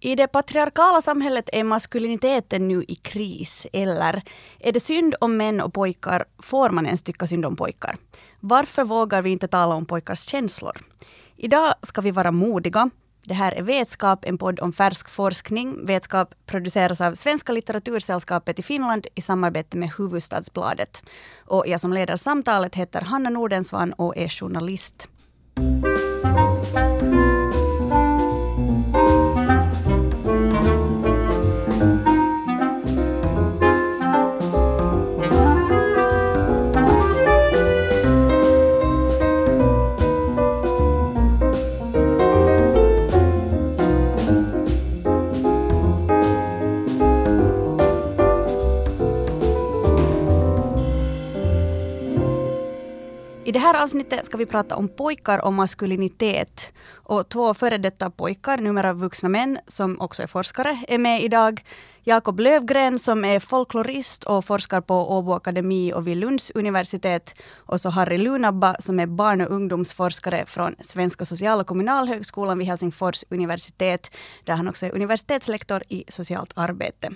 I det patriarkala samhället är maskuliniteten nu i kris, eller är det synd om män och pojkar får man ens tycka synd om pojkar? Varför vågar vi inte tala om pojkars känslor? Idag ska vi vara modiga. Det här är Vetskap, en podd om färsk forskning. Vetskap produceras av Svenska litteratursällskapet i Finland i samarbete med Huvudstadsbladet. Och jag som leder samtalet heter Hanna Nordensvan och är journalist. I det här avsnittet ska vi prata om pojkar och maskulinitet. Och två före detta pojkar, numera vuxna män, som också är forskare, är med idag. Jakob Lövgren som är folklorist och forskar på Åbo Akademi och vid Lunds universitet. Och så Harry Lunabba som är barn och ungdomsforskare från Svenska social och kommunalhögskolan vid Helsingfors universitet, där han också är universitetslektor i socialt arbete.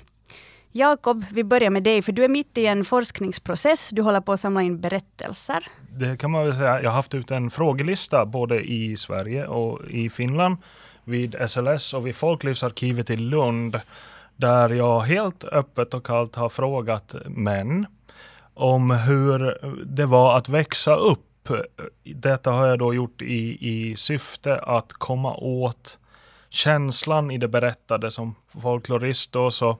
Jakob, vi börjar med dig, för du är mitt i en forskningsprocess. Du håller på att samla in berättelser. Det kan man väl säga. Jag har haft ut en frågelista både i Sverige och i Finland vid SLS och vid Folklivsarkivet i Lund där jag helt öppet och kallt har frågat män om hur det var att växa upp. Detta har jag då gjort i, i syfte att komma åt känslan i det berättade som folklorist då så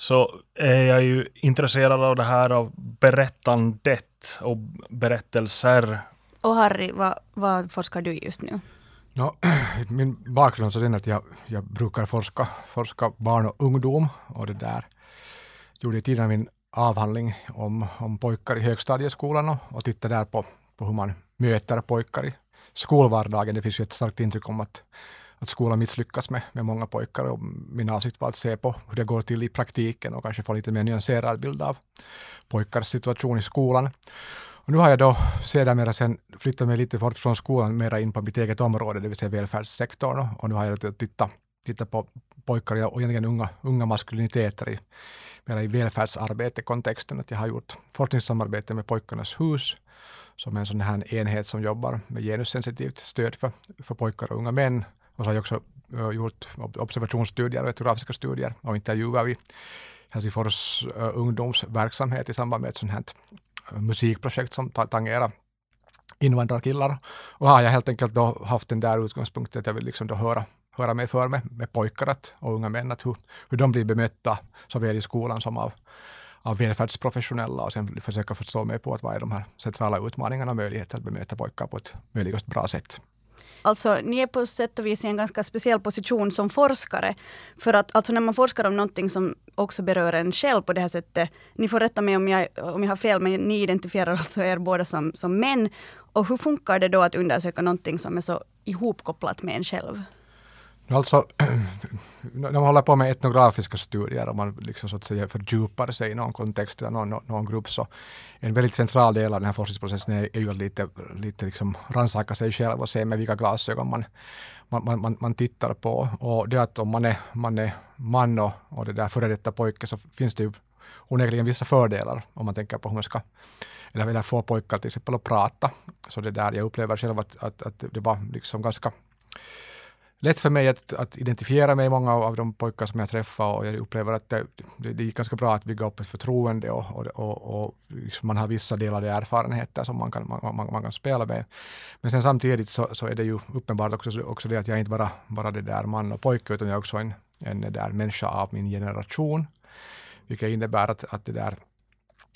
så är jag ju intresserad av det här av berättandet och berättelser. Och Harry, vad, vad forskar du just nu? No, min bakgrund är den att jag, jag brukar forska, forska barn och ungdom och det där gjorde tidigare min avhandling om, om pojkar i högstadieskolan och, och tittade där på, på hur man möter pojkar i skolvardagen. Det finns ju ett starkt intryck om att att skolan misslyckas med, med många pojkar och min avsikt var att se på hur det går till i praktiken och kanske få lite mer nyanserad bild av pojkars situation i skolan. Och nu har jag då sedermera sen flyttat mig lite bort från skolan, mera in på mitt eget område, det vill säga välfärdssektorn. Och nu har jag tittat titta på pojkar och egentligen unga, unga maskuliniteter i, mera i välfärdsarbete-kontexten. Att jag har gjort forskningssamarbete med Pojkarnas hus, som är en sån här enhet som jobbar med genussensitivt stöd för, för pojkar och unga män och så har jag också uh, gjort observationsstudier och etnografiska studier och intervjuer vid Helsingfors uh, ungdomsverksamhet i samband med ett sånt här uh, musikprojekt som tangerar invandrarkillar. Och har jag helt enkelt då haft den där utgångspunkten att jag vill liksom då höra, höra mig för med, med pojkar att, och unga män, att hur, hur de blir bemötta såväl i skolan som av, av välfärdsprofessionella och sen försöka förstå mig på att vad är de här centrala utmaningarna och möjligheter att bemöta pojkar på ett möjligast bra sätt. Alltså, ni är på sätt och vis i en ganska speciell position som forskare. För att alltså, när man forskar om någonting som också berör en själv på det här sättet. Ni får rätta mig om jag, om jag har fel, men ni identifierar alltså er båda som, som män. Och hur funkar det då att undersöka någonting som är så ihopkopplat med en själv? Alltså, när man håller på med etnografiska studier och man liksom så att säga fördjupar sig i någon kontext eller någon, någon grupp så en väldigt central del av den här forskningsprocessen är, är ju att lite, lite liksom rannsaka sig själv och se med vilka glasögon man, man, man, man tittar på. Och det att om man är, man är man och, och det där före detta pojke så finns det ju onekligen vissa fördelar om man tänker på hur man ska eller, eller få pojkar till exempel att prata. Så det där, jag upplever själv att, att, att det var liksom ganska lätt för mig att, att, identifiera mig många av de pojkar som jag träffar och jag upplever att det, det, det är ganska bra att bygga upp ett förtroende och, och, och, och liksom man har vissa delade erfarenheter som man kan, man, man, man kan spela med. Men sen samtidigt så, så, är det ju uppenbart också, också det att jag inte bara, bara det där man och pojke utan jag är också en, en där människa av min generation. Vilket innebär att, att det där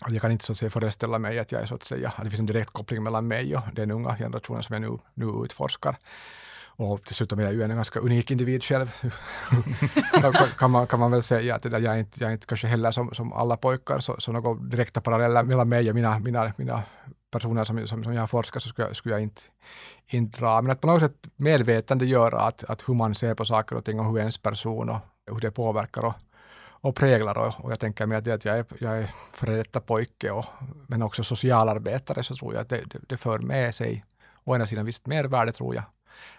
jag kan inte så att säga föreställa mig att jag är så att säga, att det finns en direkt koppling mellan mig och den unga generationen som jag nu, nu utforskar. Och dessutom är jag ju en ganska unik individ själv. kan, man, kan man väl säga att det där, jag, är inte, jag är inte kanske heller som, som alla pojkar, så, så några direkta paralleller mellan mig och mina, mina, mina personer som, som, som jag har forskat så skulle, skulle jag inte, inte dra. Men att på något sätt medvetande gör att, att hur man ser på saker och ting och hur ens person och hur det påverkar och, och präglar. Och, och jag tänker mig att, det att jag är, jag är före detta pojke och, men också socialarbetare så tror jag att det, det, det för med sig å ena sidan visst mervärde tror jag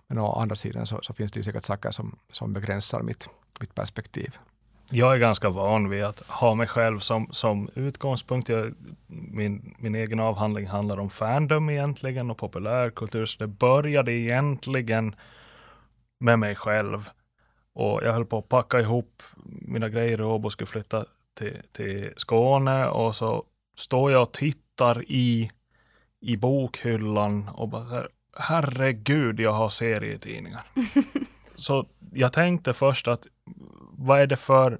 men å andra sidan så, så finns det ju säkert saker som, som begränsar mitt, mitt perspektiv. Jag är ganska van vid att ha mig själv som, som utgångspunkt. Jag, min, min egen avhandling handlar om fandom egentligen och populärkultur, så det började egentligen med mig själv. Och jag höll på att packa ihop mina grejer i Åbo och skulle flytta till, till Skåne och så står jag och tittar i, i bokhyllan och bara herregud, jag har serietidningar. så jag tänkte först att vad är det för,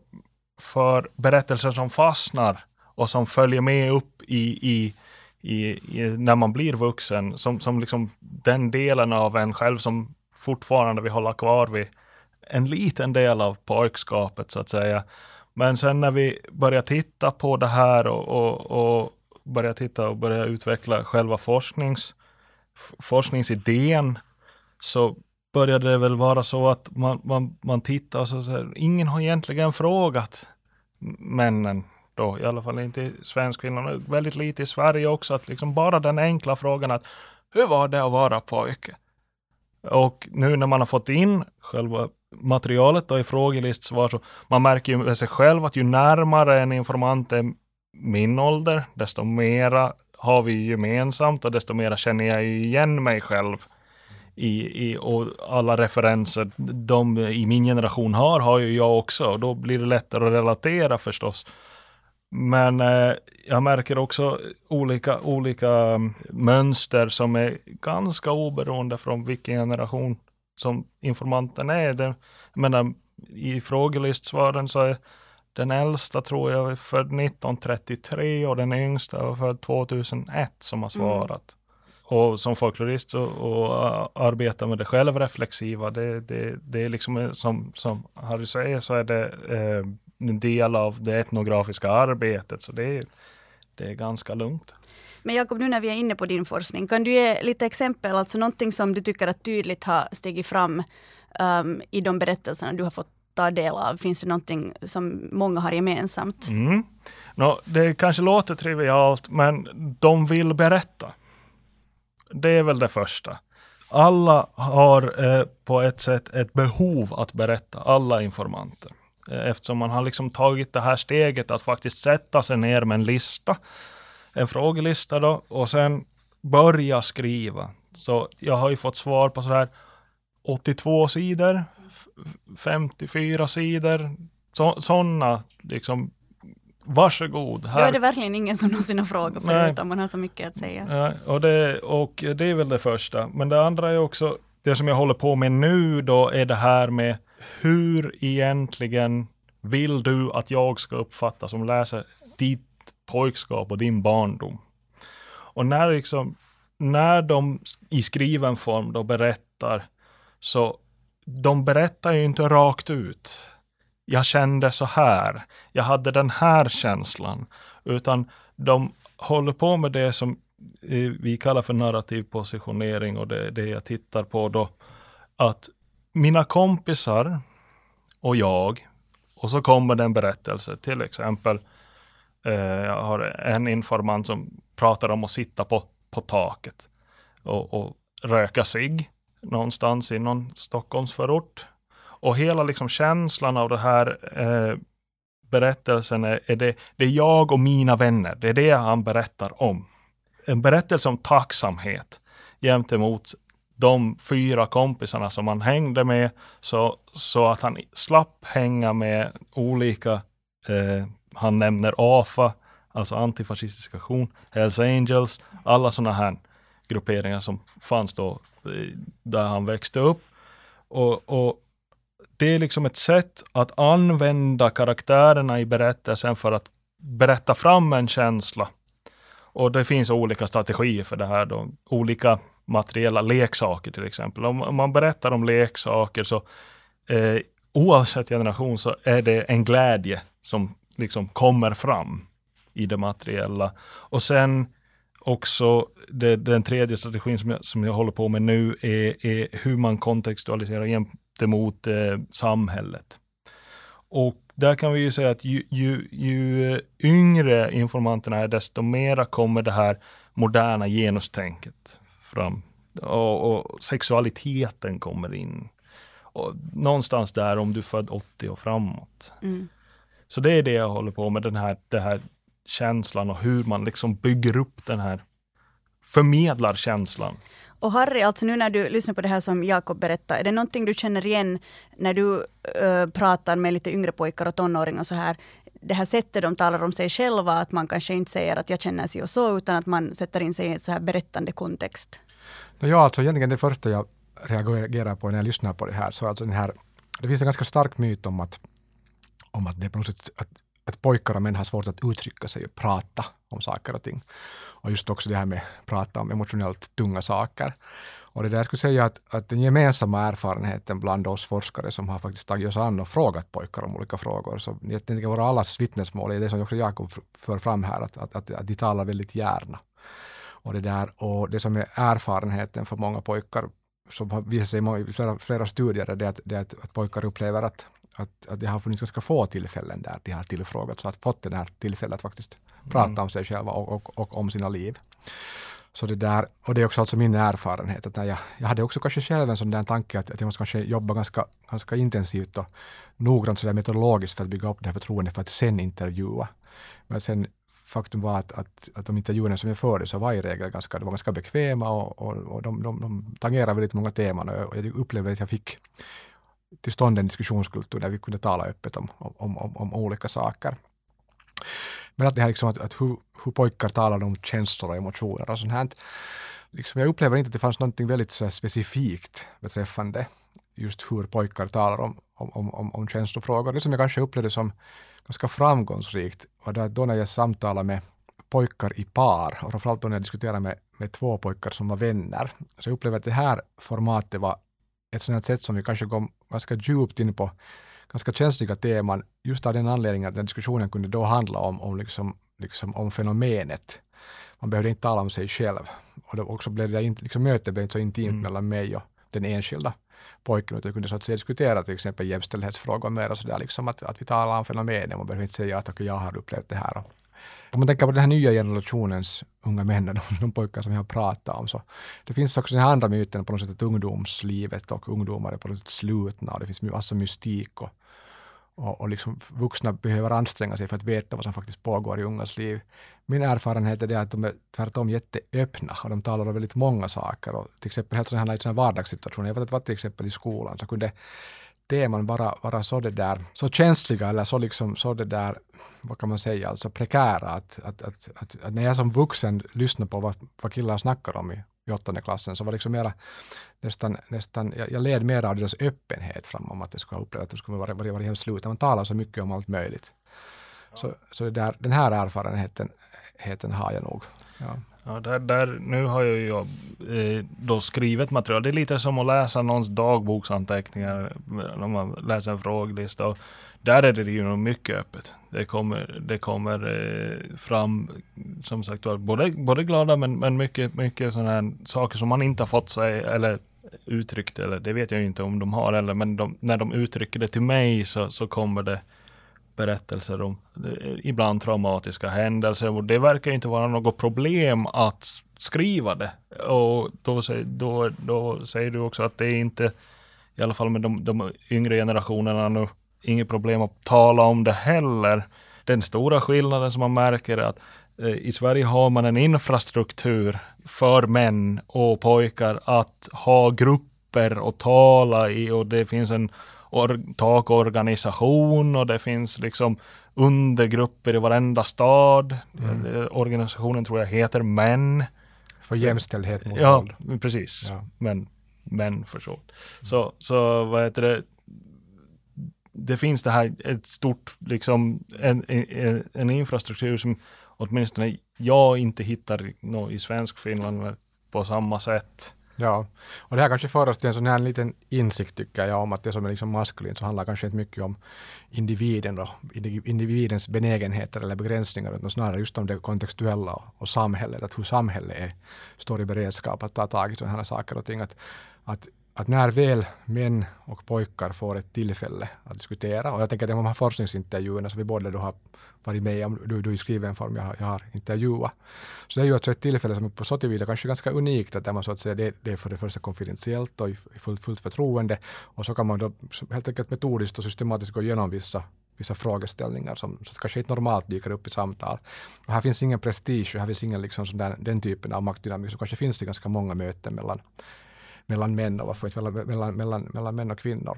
för berättelser som fastnar och som följer med upp i, i, i, i när man blir vuxen, som, som liksom den delen av en själv som fortfarande vill hålla kvar vid en liten del av pojkskapet så att säga. Men sen när vi börjar titta på det här och, och, och börjar titta och börjar utveckla själva forsknings, forskningsidén så började det väl vara så att man, man, man tittar och så, så här, ingen har egentligen frågat männen då, i alla fall inte i svensk Finland, väldigt lite i Sverige också, att liksom bara den enkla frågan att hur var det att vara pojke? Och nu när man har fått in själva materialet då i frågelistsvar så man märker ju med sig själv att ju närmare en informant är min ålder, desto mera har vi gemensamt och desto mer känner jag igen mig själv. I, i, och alla referenser de i min generation har, har ju jag också. Och då blir det lättare att relatera förstås. Men eh, jag märker också olika, olika mönster som är ganska oberoende från vilken generation som informanten är. Det, jag menar, I frågelistsvaren så är den äldsta tror jag är född 1933 och den yngsta är född 2001 som har mm. svarat. Mm. Och som folklorist och, och arbeta med det självreflexiva, det, det, det är liksom som, som Harry säger så är det eh, en del av det etnografiska arbetet. Så det är, det är ganska lugnt. Men Jakob, nu när vi är inne på din forskning, kan du ge lite exempel, alltså någonting som du tycker att tydligt har stigit fram um, i de berättelserna du har fått ta del av? Finns det någonting som många har gemensamt? Mm. No, det kanske låter trivialt, men de vill berätta. Det är väl det första. Alla har eh, på ett sätt ett behov att berätta, alla informanter. Eh, eftersom man har liksom tagit det här steget att faktiskt sätta sig ner med en lista, en frågelista då, och sen börja skriva. Så jag har ju fått svar på sådär 82 sidor, 54 sidor, sådana liksom Varsågod. Här. Då är det verkligen ingen som någonsin har frågat förut om man har så mycket att säga. Ja, och, det, och det är väl det första. Men det andra är också, det som jag håller på med nu då, är det här med hur egentligen vill du att jag ska uppfatta som läser ditt pojkskap och din barndom? Och när, liksom, när de i skriven form då berättar, så de berättar ju inte rakt ut. Jag kände så här, jag hade den här känslan, utan de håller på med det som eh, vi kallar för narrativ positionering och det, det jag tittar på då, att mina kompisar och jag, och så kommer det en berättelse, till exempel, eh, jag har en informant som pratar om att sitta på, på taket och, och röka sig någonstans i någon Stockholmsförort. Och hela liksom känslan av den här eh, berättelsen är, är det, det är jag och mina vänner, det är det han berättar om. En berättelse om tacksamhet gentemot de fyra kompisarna som han hängde med så, så att han slapp hänga med olika, eh, han nämner AFA, alltså antifascistisk aktion, Hells Angels, alla sådana här grupperingar som fanns då eh, där han växte upp. Och, och det är liksom ett sätt att använda karaktärerna i berättelsen för att berätta fram en känsla. Och det finns olika strategier för det här. Då. Olika materiella leksaker till exempel. Om man berättar om leksaker så eh, oavsett generation så är det en glädje som liksom kommer fram i det materiella. Och sen också det, den tredje strategin som jag, som jag håller på med nu är, är hur man kontextualiserar gentemot eh, samhället. Och där kan vi ju säga att ju, ju, ju yngre informanterna är, desto mera kommer det här moderna genustänket fram. och, och sexualiteten kommer in. Och någonstans där om du är född 80 och framåt. Mm. Så det är det jag håller på med, den här, den här känslan och hur man liksom bygger upp den här, förmedlar känslan. Och Harry, alltså nu när du lyssnar på det här som Jakob berättar, är det någonting du känner igen när du uh, pratar med lite yngre pojkar och tonåringar så här? Det här sättet de talar om sig själva, att man kanske inte säger att jag känner sig och så, utan att man sätter in sig i en så här berättande kontext. Ja, alltså egentligen det första jag reagerar på när jag lyssnar på det här, så alltså den här, det finns en ganska stark myt om att, om att det är på något sätt att, att pojkar och män har svårt att uttrycka sig och prata om saker och ting. Och just också det här med att prata om emotionellt tunga saker. Och det där jag skulle säga att, att den gemensamma erfarenheten bland oss forskare som har faktiskt tagit oss an och frågat pojkar om olika frågor, så jag tänker våra allas vittnesmål är det som också Jakob för fram här, att, att, att, att de talar väldigt gärna. Och det, där, och det som är erfarenheten för många pojkar som har visat sig i flera, flera studier är det att, det att, att pojkar upplever att, att, att det har funnits ganska få tillfällen där de har tillfrågats och att fått det här tillfället att faktiskt mm. prata om sig själva och, och, och, om sina liv. Så det där, och det är också alltså min erfarenhet. Att jag, jag hade också kanske själv en sån där tanke att, att jag måste kanske jobba ganska, ganska intensivt och noggrant så där metodologiskt för att bygga upp det här förtroendet för att sen intervjua. Men sen faktum var att, att, att de intervjuerna som jag förde så var i regel ganska, de var ganska bekväma och, och, och de, de, de tangerade väldigt många teman och jag upplevde att jag fick till stånd en diskussionskultur där vi kunde tala öppet om, om, om, om olika saker. Men att det här liksom att, att hur, hur pojkar talar om känslor och emotioner och sånt här. Liksom jag upplever inte att det fanns något väldigt så specifikt beträffande just hur pojkar talar om, om, om, om känslofrågor. Det som jag kanske upplevde som ganska framgångsrikt var det då när jag samtalade med pojkar i par och framförallt då när jag diskuterade med, med två pojkar som var vänner. Så jag upplevde att det här formatet var ett sådant sätt som vi kanske kom ganska djupt in på ganska känsliga teman just av den anledningen att den diskussionen kunde då handla om, om, liksom, liksom om fenomenet. Man behövde inte tala om sig själv. Och då också blev det inte, liksom mötet blev inte så intimt mm. mellan mig och den enskilda pojken, utan vi kunde så att säga diskutera till exempel jämställdhetsfrågor mer och sådär, liksom att, att vi talar om fenomenet, man behöver inte säga att okay, jag har upplevt det här. Om man tänker på den här nya generationens unga män, de, de pojkar som vi har pratat om, så det finns också den här andra myten på något sätt att ungdomslivet och ungdomar är på något sätt slutna och det finns massa mystik och, och, och liksom vuxna behöver anstränga sig för att veta vad som faktiskt pågår i ungas liv. Min erfarenhet är det att de är tvärtom jätteöppna och de talar om väldigt många saker. Och till exempel helt sådana här vardagssituationer. Jag vet att var till exempel i skolan så kunde teman vara, vara så det där, så känsliga eller så liksom, så det där, vad kan man säga, alltså prekära att, att, att, att, att när jag som vuxen lyssnar på vad, vad killar snackar om i, i åttonde klassen så var liksom mera nästan, nästan jag, jag led mer av deras öppenhet framom att det skulle uppleva att det skulle vara, vara, vara hemskt slut. Man talar så mycket om allt möjligt. Så, så det där, den här erfarenheten heten har jag nog. Ja. Ja, där, där, nu har jag ju eh, då skrivit material. Det är lite som att läsa någons dagboksanteckningar när man läser en frågelista. Och där är det ju mycket öppet. Det kommer, det kommer eh, fram, som sagt både, både glada men, men mycket, mycket sådana här saker som man inte har fått sig eller uttryckt, eller det vet jag ju inte om de har eller men de, när de uttrycker det till mig så, så kommer det berättelser om eh, ibland traumatiska händelser och det verkar inte vara något problem att skriva det. Och då, då, då säger du också att det är inte, i alla fall med de, de yngre generationerna nu, inget problem att tala om det heller. Den stora skillnaden som man märker är att eh, i Sverige har man en infrastruktur för män och pojkar att ha grupper och tala i och det finns en or takorganisation och det finns liksom undergrupper i varenda stad. Mm. Eh, organisationen tror jag heter MÄN. För jämställdhet mot ja, våld. Precis. Ja. Men män för så. Mm. Så, så vad heter det? Det finns det här ett stort, liksom en, en, en infrastruktur som åtminstone jag inte hittar no, i svensk Finland på samma sätt. Ja, och det här kanske för oss till en sån här liten insikt tycker jag om att det som är liksom maskulint så handlar kanske inte mycket om individen och individens benägenheter eller begränsningar utan snarare just om det kontextuella och samhället, att hur samhället är, står i beredskap att ta tag i sådana här saker och ting. Att, att att när väl män och pojkar får ett tillfälle att diskutera, och jag tänker att de här forskningsintervjuerna som vi båda då har varit med om, du, du i skriven form, jag, jag har intervjuat. Så det är ju alltså ett tillfälle som är på så tillvida kanske ganska unikt, att där man så att säga, det, det är för det första konfidentiellt och i fullt, fullt förtroende, och så kan man då helt enkelt metodiskt och systematiskt gå igenom vissa vissa frågeställningar som, som kanske inte normalt dyker upp i samtal. Och här finns ingen prestige, här finns ingen liksom sån den typen av maktdynamik som kanske finns i ganska många möten mellan, mellan män och varför inte mellan, mellan, mellan, män och kvinnor.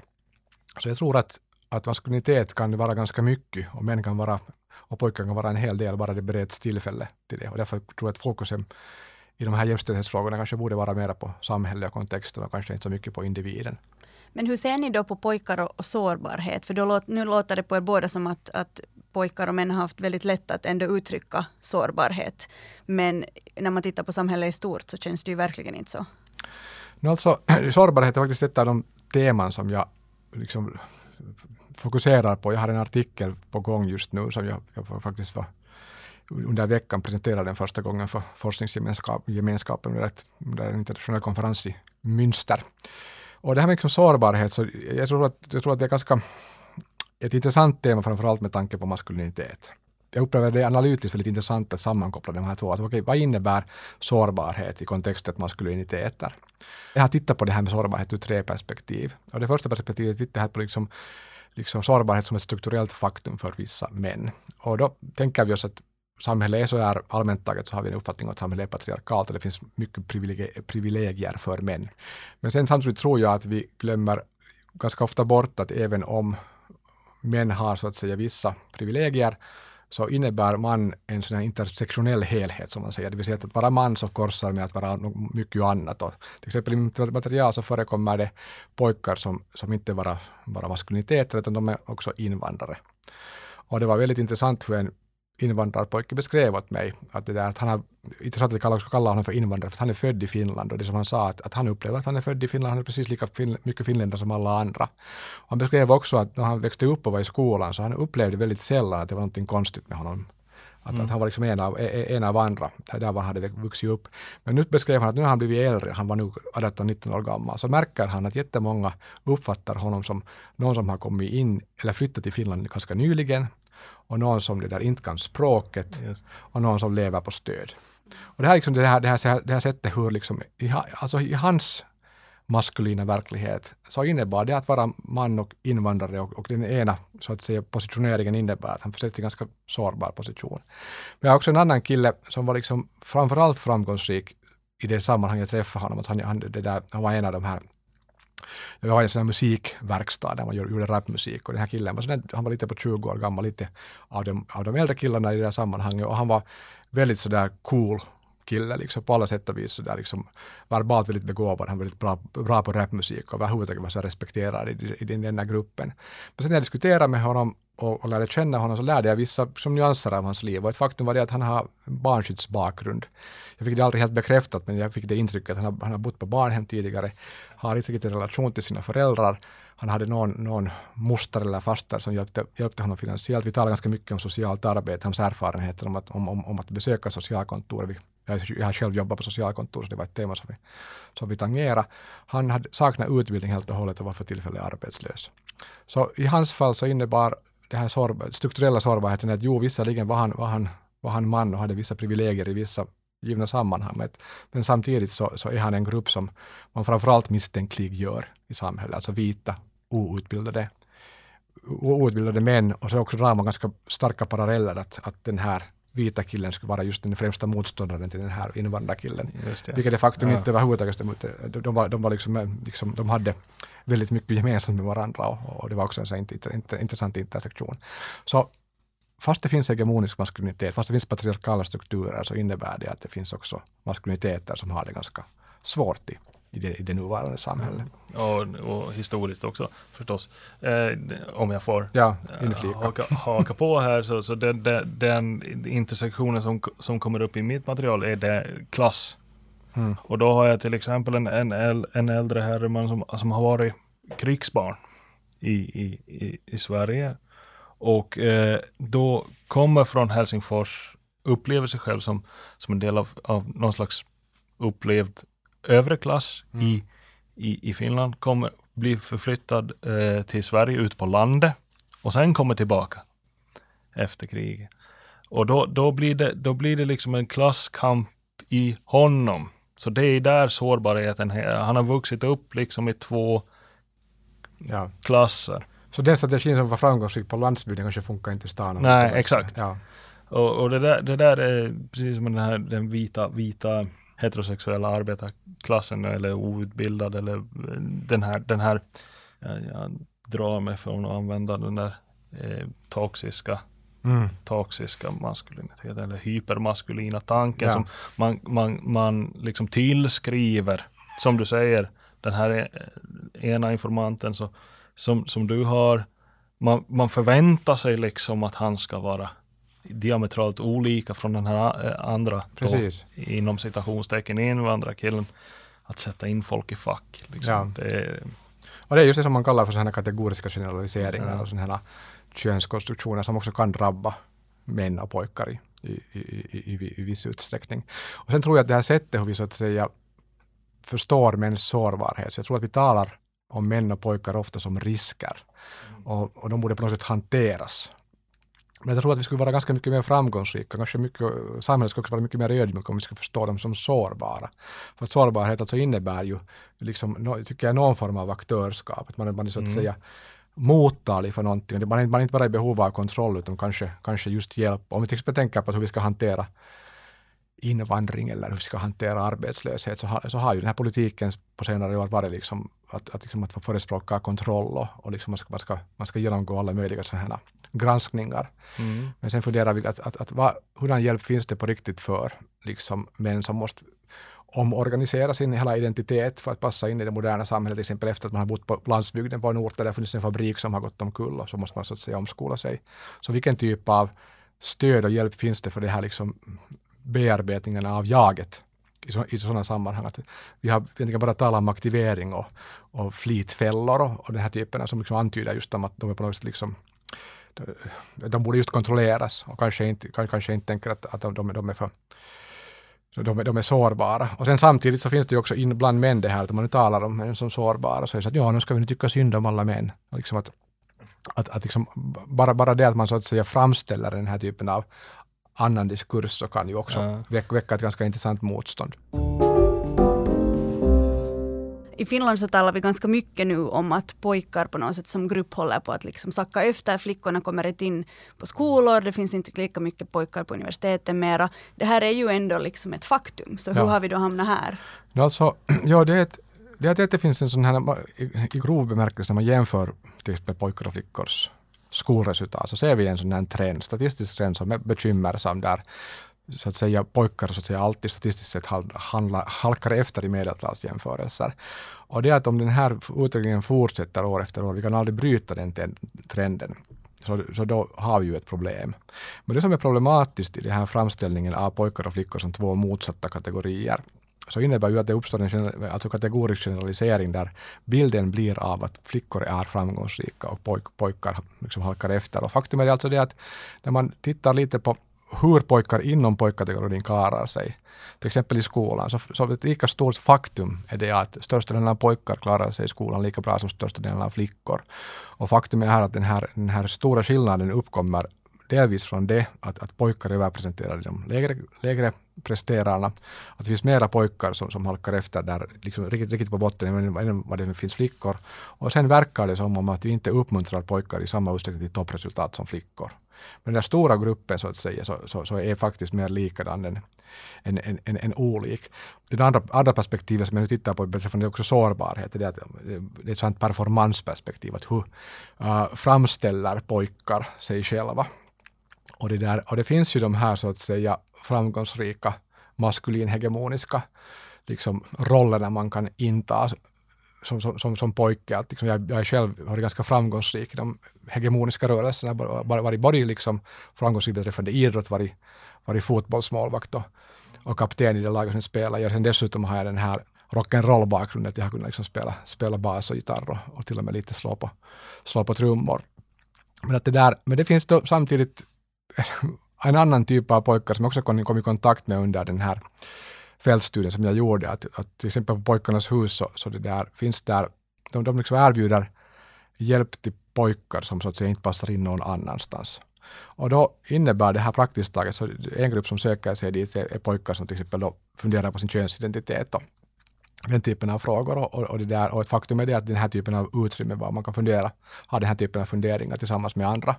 Så jag tror att, att maskulinitet kan vara ganska mycket och män kan vara och pojkar kan vara en hel del, bara det bereds tillfälle till det. Och därför tror jag att fokusen i de här jämställdhetsfrågorna kanske borde vara mer på samhället och kontexten och kanske inte så mycket på individen. Men hur ser ni då på pojkar och, och sårbarhet? För då, nu låter det på er båda som att, att pojkar och män har haft väldigt lätt att ändå uttrycka sårbarhet. Men när man tittar på samhället i stort så känns det ju verkligen inte så. No, alltså, sårbarhet är faktiskt ett av de teman som jag liksom fokuserar på. Jag har en artikel på gång just nu som jag, jag faktiskt var under veckan presenterade den första gången för forskningsgemenskapen under, ett, under en internationell konferens i Münster. Och det här med liksom sårbarhet, så jag, tror att, jag tror att det är ganska ett intressant tema framförallt med tanke på maskulinitet. Jag upplever det analytiskt väldigt intressant att sammankoppla de här två. Alltså, att, okay, vad innebär sårbarhet i kontexten maskuliniteter? Jag har tittat på det här med sårbarhet ur tre perspektiv. Och det första perspektivet tittar här på liksom, liksom sårbarhet som ett strukturellt faktum för vissa män. Och då tänker vi oss att samhället är så här allmänt taget så har vi en uppfattning att samhället är patriarkalt och det finns mycket privilegier för män. Men sen samtidigt tror jag att vi glömmer ganska ofta bort att även om män har så att säga vissa privilegier så innebär man en sån här intersektionell helhet som man säger, det vill säga att vara man så korsar med att vara mycket annat. Och till exempel i mitt material så förekommer det pojkar som, som inte bara, bara maskuliniteter utan de är också invandrare. Och det var väldigt intressant hur en invandrarpojke beskrev åt mig att det där att han har, intressant att kalla, kalla honom för invandrare, för han är född i Finland och det som han sa att, att han upplever att han är född i Finland, han är precis lika fin, mycket finländare som alla andra. Och han beskrev också att när han växte upp och var i skolan så han upplevde väldigt sällan att det var någonting konstigt med honom. Att, mm. att han var liksom en av, en av andra, där var han hade vuxit upp. Men nu beskrev han att nu har han blivit äldre, han var nu 18-19 år gammal, så märker han att jättemånga uppfattar honom som någon som har kommit in eller flyttat till Finland ganska nyligen och någon som det där inte kan språket och någon som lever på stöd. Och det här, liksom, det här, det här, det här sättet hur liksom, i, alltså i hans maskulina verklighet så innebar det att vara man och invandrare och, och den ena så att säga positioneringen innebär att han försätts i ganska sårbar position. Men jag har också en annan kille som var liksom framförallt framgångsrik i det sammanhanget jag träffade honom. Att han, han, det där, han var en av de här jag var i en sån här musikverkstad där man gjorde rapmusik. Och den här killen var, sån han var lite på 20 år gammal, lite av de, av de äldre killarna i det här sammanhanget. Och han var väldigt sådär cool kille liksom på alla sätt och vis sådär liksom verbalt väldigt begåvad, han var väldigt bra, bra på rapmusik och överhuvudtaget var så respekterad i, i, i den här gruppen. Men sen när jag diskuterade med honom och, och lärde känna honom så lärde jag vissa som nyanser av hans liv och ett faktum var det att han har barnskyddsbakgrund. Jag fick det aldrig helt bekräftat men jag fick det intrycket att han har, han har bott på barnhem tidigare, har inte riktigt en relation till sina föräldrar. Han hade någon, någon moster eller faster som hjälpte, hjälpte honom finansiellt. Vi talar ganska mycket om socialt arbete, hans erfarenheter om att, om, om, om att besöka socialkontor. Jag, jag har själv jobbat på socialkontor så det var ett tema som vi, som vi tangerade. Han hade saknat utbildning helt och hållet och var för tillfället arbetslös. Så i hans fall så innebar det här sorb, strukturella sårbarheten att jo, visserligen var han, var, han, var han man och hade vissa privilegier i vissa givna sammanhang. Men samtidigt så, så är han en grupp som man framförallt misstänkliggör i samhället, alltså vita, outbildade, outbildade män. Och så också drar man ganska starka paralleller att, att den här vita killen skulle vara just den främsta motståndaren till den här invandrarkillen. Vilket de facto ja. inte överhuvudtaget stämde. De, de, var, de, var liksom, liksom, de hade väldigt mycket gemensamt med varandra och, och det var också en så int, int, intressant intersektion. Så fast det finns hegemonisk maskulinitet, fast det finns patriarkala strukturer så innebär det att det finns också maskuliniteter som har det ganska svårt i, i, det, i det nuvarande samhället. Och, och historiskt också förstås. Eh, om jag får ja, haka, haka på här så, så den, den, den, intersektionen som, som kommer upp i mitt material är det klass. Mm. Och då har jag till exempel en, en, en äldre herreman som, som har varit krigsbarn i, i, i, i Sverige och eh, då kommer från Helsingfors, upplever sig själv som, som en del av, av någon slags upplevd övre klass mm. i, i, i Finland kommer bli förflyttad eh, till Sverige ut på landet och sen kommer tillbaka efter kriget. Och då, då, blir det, då blir det liksom en klasskamp i honom. Så det är där sårbarheten är. Han har vuxit upp liksom i två ja. klasser. Så den strategin som var framgångsrik på landsbygden kanske funkar inte i stan? Nej, exakt. Ja. Och, och det, där, det där är precis som den här den vita, vita heterosexuella arbetarklassen eller outbildad eller den här, den här jag, jag drar mig från att använda den där eh, toxiska mm. toxiska maskulinitet eller hypermaskulina tanken ja. som man, man, man liksom tillskriver, som du säger, den här eh, ena informanten så, som, som du har, man, man förväntar sig liksom att han ska vara diametralt olika från den här eh, andra, då, inom citationstecken invandrarkillen, att sätta in folk i fack. Liksom. Ja. Det är, och det är just det som man kallar för sådana kategoriska generaliseringar ja. och sådana könskonstruktioner som också kan drabba män och pojkar i, i, i, i, i viss utsträckning. Och sen tror jag att det här sättet hur vi så att säga förstår mäns sårbarhet, så jag tror att vi talar om män och pojkar ofta som risker. Mm. Och, och de borde på något sätt hanteras men jag tror att vi skulle vara ganska mycket mer framgångsrika. Kanske mycket, samhället skulle också vara mycket mer ödmjukt om vi skulle förstå dem som sårbara. För sårbarhet alltså innebär ju, liksom, tycker jag, någon form av aktörskap. Att man, man är så att mm. säga mottaglig för någonting. Man är, man är inte bara i behov av kontroll utan kanske, kanske just hjälp. Om vi till exempel tänker på hur vi ska hantera invandring eller hur vi ska hantera arbetslöshet så har, så har ju den här politiken på senare år varit liksom att, att, liksom att förespråka kontroll och, och liksom man, ska, man, ska, man ska genomgå alla möjliga sådana här granskningar. Mm. Men sen funderar vi att, att, att vad, hurdan hjälp finns det på riktigt för liksom, män som måste omorganisera sin hela identitet för att passa in i det moderna samhället, till exempel efter att man har bott på landsbygden på en ort där det funnits en fabrik som har gått omkull och så måste man så att säga omskola sig. Så vilken typ av stöd och hjälp finns det för det här liksom bearbetningen av jaget i, så, i sådana sammanhang. Att vi har egentligen bara talat om aktivering och, och flitfällor och, och den här typen som liksom antyder just om att de är på något sätt liksom de borde just kontrolleras och kanske inte, kanske inte tänker att, att de, de, de är för de, de är sårbara. Och sen samtidigt så finns det ju också in bland män det här att om man nu talar om män som sårbara så är det så att ja, nu ska vi nu tycka synd om alla män. liksom att, att, att liksom, bara, bara det att man så att säga framställer den här typen av annan diskurs så kan ju också ja. väcka, väcka ett ganska intressant motstånd. I Finland så talar vi ganska mycket nu om att pojkar på något sätt som grupp håller på att liksom sacka efter. Flickorna kommer inte in på skolor, det finns inte lika mycket pojkar på universiteten mera. Det här är ju ändå liksom ett faktum, så hur ja. har vi då hamnat här? Alltså, ja, det är ett, det är att det finns en sån här, i grov bemärkelse, när man jämför till exempel pojkar och flickors skolresultat, så ser vi en sån här trend, statistisk trend som är bekymmersam där så att säga pojkar så att säga alltid statistiskt sett handla, halkar efter i medeltalsjämförelser. Och det är att om den här utvecklingen fortsätter år efter år, vi kan aldrig bryta den trenden, så, så då har vi ju ett problem. Men det som är problematiskt i den här framställningen av pojkar och flickor som två motsatta kategorier, så innebär ju att det uppstår en alltså kategorisk generalisering där bilden blir av att flickor är framgångsrika och pojk, pojkar liksom halkar efter. Och faktum är alltså det att när man tittar lite på hur pojkar inom pojkkategorin klarar sig. Till exempel i skolan. Så, så ett lika stort faktum är det att största delen av pojkar klarar sig i skolan lika bra som största delen av flickor. Och faktum är här att den här, den här stora skillnaden uppkommer delvis från det att, att pojkar är överrepresenterade i de lägre, lägre presterarna. Att det finns mera pojkar som, som halkar efter där liksom riktigt, riktigt på botten än vad det finns flickor. Och sen verkar det som om att vi inte uppmuntrar pojkar i samma utsträckning till toppresultat som flickor. Men den stora gruppen så att säga så, så, så är faktiskt mer likadan än, än, än, än, än olik. Det andra, andra perspektivet som jag nu tittar på beträffande också sårbarhet, det är, att, det är ett sånt performansperspektiv. Att hur uh, framställer pojkar sig själva? Och det, där, och det finns ju de här så att säga framgångsrika maskulinhegemoniska liksom, rollerna man kan inta som, som, som, som pojke. Att liksom jag, jag själv själv varit ganska framgångsrik i de hegemoniska rörelserna. Varit både liksom framgångsrik beträffande idrott, varit, varit fotbollsmålvakt och, och kapten i det laget som spelar. Jag, dessutom har jag den här rock'n'roll-bakgrunden, att jag har kunnat liksom spela, spela bas och gitarr och, och till och med lite slå på, slå på trummor. Men, att det där, men det finns då samtidigt en annan typ av pojkar som jag också kom, kom i kontakt med under den här fältstudien som jag gjorde, att, att till exempel på Pojkarnas hus så, så det där, finns där, de, de liksom erbjuder hjälp till pojkar som så att säga inte passar in någon annanstans. Och då innebär det här praktiskt taget, så en grupp som söker sig dit är, pojkar som till exempel då funderar på sin könsidentitet och den typen av frågor. Och, och, det där, och ett faktum är det att den här typen av utrymme var man kan fundera, ha den här typen av funderingar tillsammans med andra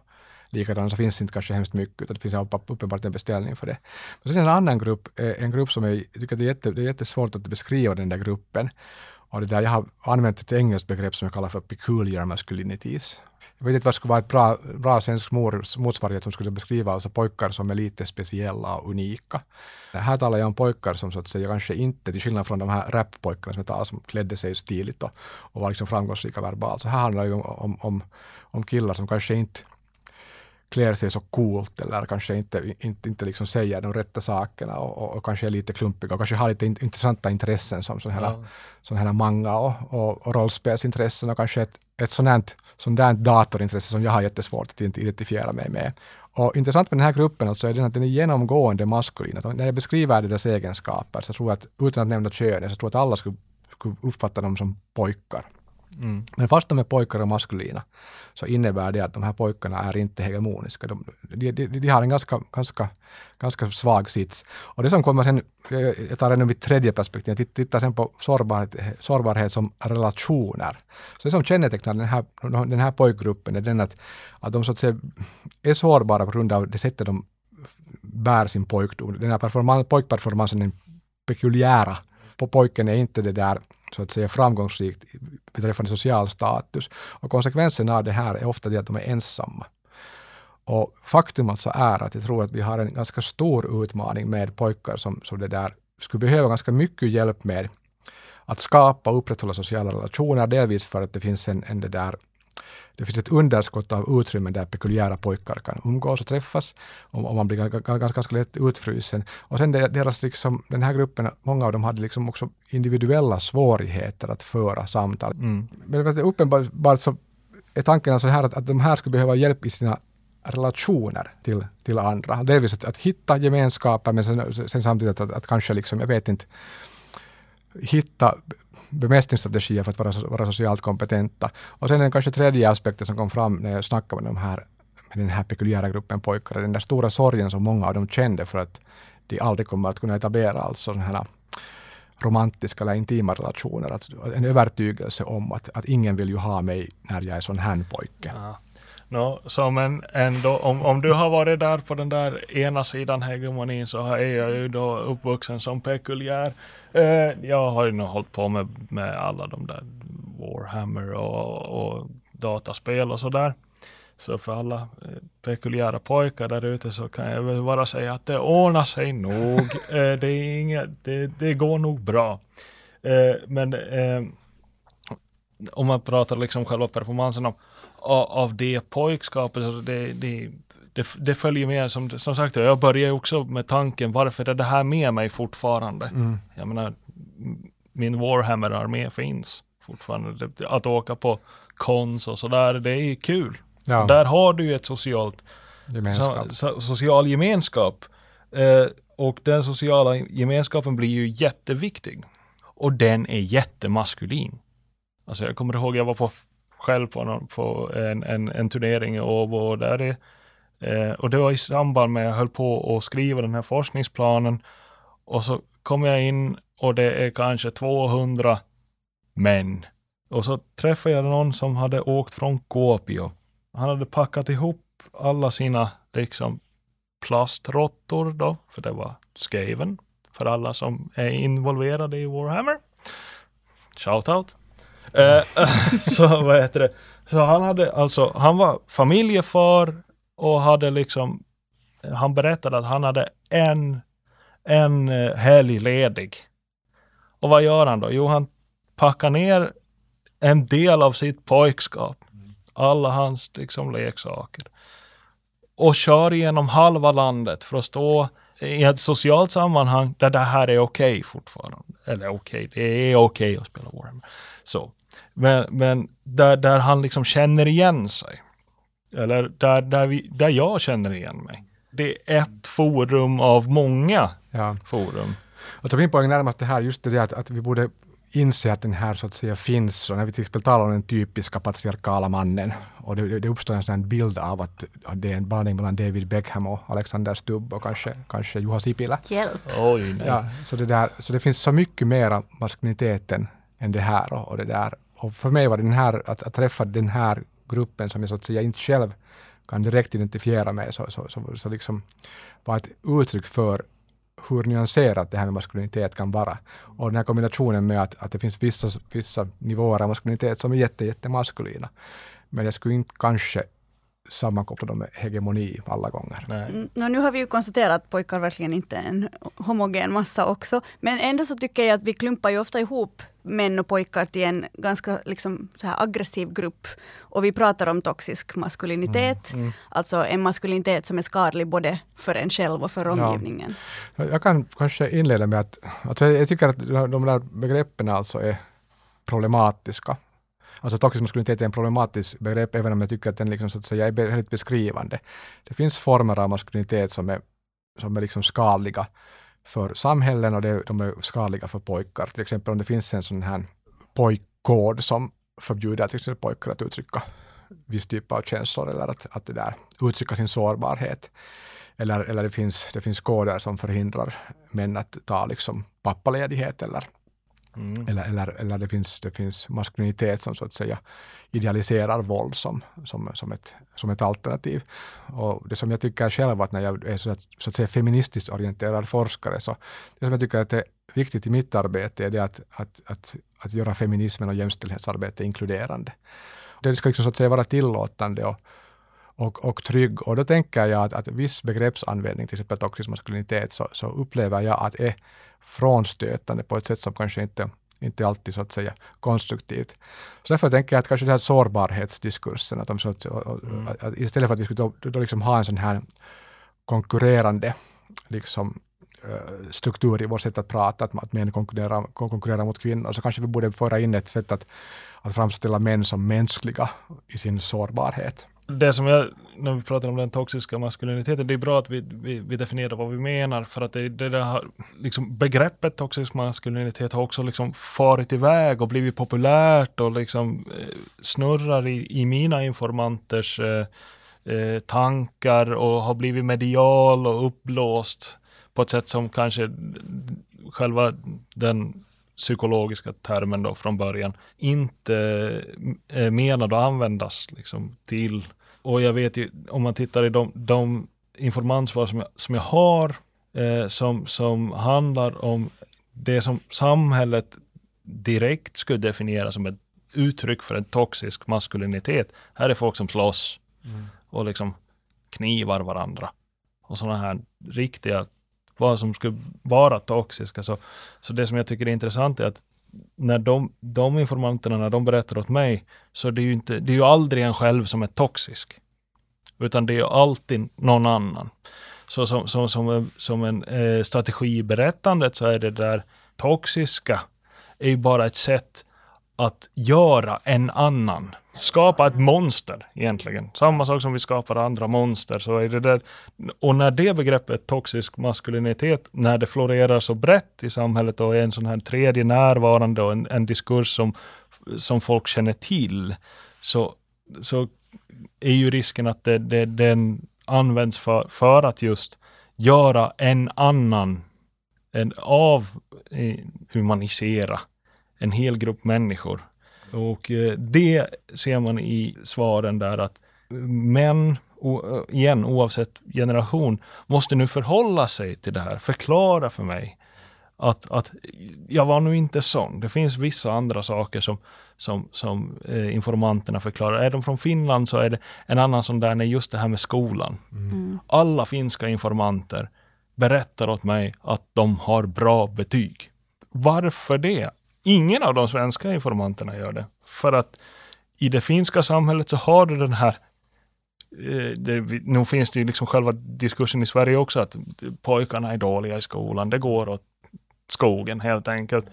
likadan, så finns det inte kanske hemskt mycket, utan det finns uppenbart en beställning för det. Men sen en annan grupp, eh, en grupp som jag tycker det är, jätte, det är jättesvårt att beskriva den där gruppen. Och det där, jag har använt ett engelskt begrepp som jag kallar för peculiar masculinities. Jag vet inte vad skulle vara ett bra, bra svensk motsvarighet som skulle beskriva alltså pojkar som är lite speciella och unika. Här talar jag om pojkar som så att säga kanske inte, till skillnad från de här rappojkarna som jag talar som klädde sig stiligt och, och var liksom framgångsrika verbalt. Så här handlar det om, om, om killar som kanske inte klär sig så coolt eller kanske inte, inte, inte liksom säger de rätta sakerna och, och, och kanske är lite klumpiga och kanske har lite intressanta intressen som sådana här, sån här manga och, och, och rollspelsintressen och kanske ett, ett sådant, sådant datorintresse som jag har jättesvårt att identifiera mig med. Och intressant med den här gruppen alltså är den att den är genomgående maskulin. Att när jag beskriver deras egenskaper så tror jag att, utan att nämna könet, så tror jag att alla skulle, skulle uppfatta dem som pojkar. Mm. Men fast de är pojkar och maskulina så innebär det att de här pojkarna är inte hegemoniska. De, de, de, de har en ganska, ganska, ganska svag sits. Och det som kommer sen, eh, jag tar ännu mitt tredje perspektiv, jag tittar sen på sårbarhet, sårbarhet som relationer. Så det som kännetecknar den här, den här pojkgruppen är den att, att de så att säga är sårbara på grund av det sättet de bär sin pojkdom. Den här performan, pojkperformansen är pekuliära. På pojken är inte det där så att säga framgångsrikt beträffande social status. Och konsekvensen av det här är ofta det att de är ensamma. Och faktum alltså är att jag tror att vi har en ganska stor utmaning med pojkar som, som det där skulle behöva ganska mycket hjälp med att skapa och upprätthålla sociala relationer, delvis för att det finns en, en det där det finns ett underskott av utrymmen där pekuliära pojkar kan umgås och träffas och, och man blir ganska, ganska lätt utfrysen. Och sen deras, liksom, den här gruppen, många av dem hade liksom också individuella svårigheter att föra samtal. Mm. Men uppenbart så är tanken alltså här att, att de här skulle behöva hjälp i sina relationer till, till andra. Delvis att, att hitta gemenskaper men sen, sen samtidigt att, att kanske liksom, jag vet inte, hitta bemästringsstrategier för att vara, vara socialt kompetenta. Och sen den kanske tredje aspekten som kom fram när jag snackade med, de här, med den här pekuliära gruppen pojkar, den där stora sorgen som många av dem kände för att de aldrig kommer att kunna etablera alltså sådana här romantiska eller intima relationer. Alltså en övertygelse om att, att ingen vill ju ha mig när jag är sån här pojke. Ja. No, så men ändå, om, om du har varit där på den där ena sidan hegemonin så är jag ju då uppvuxen som pekuliär. Eh, jag har ju nog hållit på med, med alla de där Warhammer och, och dataspel och sådär. Så för alla eh, pekuliära pojkar där ute så kan jag väl bara säga att det ordnar sig nog. eh, det, är inget, det, det går nog bra. Eh, men eh, om man pratar liksom själva performansen om av det pojkskapet. Alltså det, det, det, det, följer med, som, som sagt, jag börjar också med tanken, varför är det här med mig fortfarande? Mm. Jag menar, min Warhammer-armé finns fortfarande. Att åka på kons och sådär, det är kul. Ja. Där har du ju ett socialt, gemenskap. So, social gemenskap. Eh, och den sociala gemenskapen blir ju jätteviktig. Och den är jättemaskulin. Alltså jag kommer ihåg, jag var på själv på, någon, på en, en, en, turnering i Åbo och där är, eh, och det var i samband med att jag höll på att skriva den här forskningsplanen och så kom jag in och det är kanske 200 män. Och så träffade jag någon som hade åkt från Kuopio. Han hade packat ihop alla sina liksom plastråttor då, för det var Skaven, för alla som är involverade i Warhammer. Shoutout. Eh, så vad heter det? Så han hade alltså, han var familjefar och hade liksom, han berättade att han hade en, en eh, helg ledig. Och vad gör han då? Jo, han packar ner en del av sitt pojkskap. Alla hans liksom leksaker. Och kör igenom halva landet för att stå i ett socialt sammanhang där det här är okej okay fortfarande. Eller okej, okay, det är okej okay att spela Warhammer. Så. Men, men där, där han liksom känner igen sig. Eller där, där, vi, där jag känner igen mig. Det är ett forum av många ja. forum. Och min poäng närmast det här, just det att, att vi borde inse att den här så att säga finns. Och när vi till exempel talar om den typiska patriarkala mannen och det, det uppstår en sån bild av att det är en blandning mellan David Beckham och Alexander Stubb och kanske, kanske Juha Sipilä. Hjälp! Oj, nej. Ja, så, det där, så det finns så mycket mera maskuliniteten än det här. Och, och, det där och för mig var det den här, att, att träffa den här gruppen som jag så att säga inte själv kan direkt identifiera mig så, så, så, så liksom var ett uttryck för hur nyanserat det här med maskulinitet kan vara. Och den här kombinationen med att, att det finns vissa, vissa nivåer av maskulinitet som är jätte, jättemaskulina. Men jag skulle inte kanske sammankoppla dem med hegemoni alla gånger. Mm, nu har vi ju konstaterat att pojkar verkligen inte är en homogen massa också. Men ändå så tycker jag att vi klumpar ju ofta ihop män och pojkar till en ganska liksom, så här aggressiv grupp. Och vi pratar om toxisk maskulinitet, mm, mm. alltså en maskulinitet som är skadlig både för en själv och för omgivningen. Ja. Jag kan kanske inleda med att alltså jag tycker att de där begreppen alltså är problematiska. Alltså toxisk maskulinitet är en problematisk begrepp, även om jag tycker att den liksom, så att säga, är väldigt beskrivande. Det finns former av maskulinitet som är, som är liksom skadliga för samhällen och det, de är skadliga för pojkar. Till exempel om det finns en sån här pojkkod som förbjuder till exempel pojkar att uttrycka viss typ av känslor eller att, att det där, uttrycka sin sårbarhet. Eller, eller det, finns, det finns koder som förhindrar män att ta liksom pappaledighet eller Mm. Eller, eller, eller det, finns, det finns maskulinitet som så att säga idealiserar våld som, som, som, ett, som ett alternativ. Och det som jag tycker själv att när jag är så att, så att säga feministiskt orienterad forskare, så det som jag tycker att är viktigt i mitt arbete är det att, att, att, att göra feminismen och jämställdhetsarbete inkluderande. Det ska liksom så att säga vara tillåtande och, och, och trygg. Och då tänker jag att, att viss begreppsanvändning, till exempel toxisk maskulinitet, så, så upplever jag att är frånstötande på ett sätt som kanske inte inte alltid så att säga konstruktivt. Så därför tänker jag att kanske den här sårbarhetsdiskursen, att, de så att, mm. att istället för att vi skulle då, då liksom ha en sån här konkurrerande liksom, eh, struktur i vårt sätt att prata, att, att män konkurrerar, konkurrerar mot kvinnor, så kanske vi borde föra in ett sätt att, att framställa män som mänskliga i sin sårbarhet det som jag, när vi pratar om den toxiska maskuliniteten, det är bra att vi, vi, vi definierar vad vi menar för att det, det där, liksom, begreppet toxisk maskulinitet har också liksom farit iväg och blivit populärt och liksom eh, snurrar i, i mina informanters eh, eh, tankar och har blivit medial och uppblåst på ett sätt som kanske själva den psykologiska termen då från början inte eh, menad att användas liksom till och jag vet ju, om man tittar i de, de informansvar som jag, som jag har, eh, som, som handlar om det som samhället direkt skulle definiera som ett uttryck för en toxisk maskulinitet. Här är folk som slåss mm. och liksom knivar varandra. Och sådana här riktiga, vad som skulle vara toxiska. Så, så det som jag tycker är intressant är att när de, de informanterna, när de berättar åt mig, så det är ju inte, det är ju aldrig en själv som är toxisk. Utan det är alltid någon annan. Så som, som, som, som en eh, strategi i berättandet så är det där toxiska är ju bara ett sätt att göra en annan. Skapa ett monster egentligen. Samma sak som vi skapar andra monster. Så är det där. Och när det begreppet toxisk maskulinitet, när det florerar så brett i samhället och är en sån här tredje närvarande och en, en diskurs som, som folk känner till, så, så är ju risken att det, det, den används för, för att just göra en annan, en avhumanisera eh, en hel grupp människor. Och eh, det ser man i svaren där att män, igen oavsett generation, måste nu förhålla sig till det här, förklara för mig att, att jag var nu inte sån. Det finns vissa andra saker som, som, som eh, informanterna förklarar. Är de från Finland så är det en annan sån där, nej, just det här med skolan. Mm. Alla finska informanter berättar åt mig att de har bra betyg. Varför det? Ingen av de svenska informanterna gör det. För att i det finska samhället så har du den här eh, det, nu finns det ju liksom själva diskursen i Sverige också att pojkarna är dåliga i skolan. Det går åt skogen helt enkelt.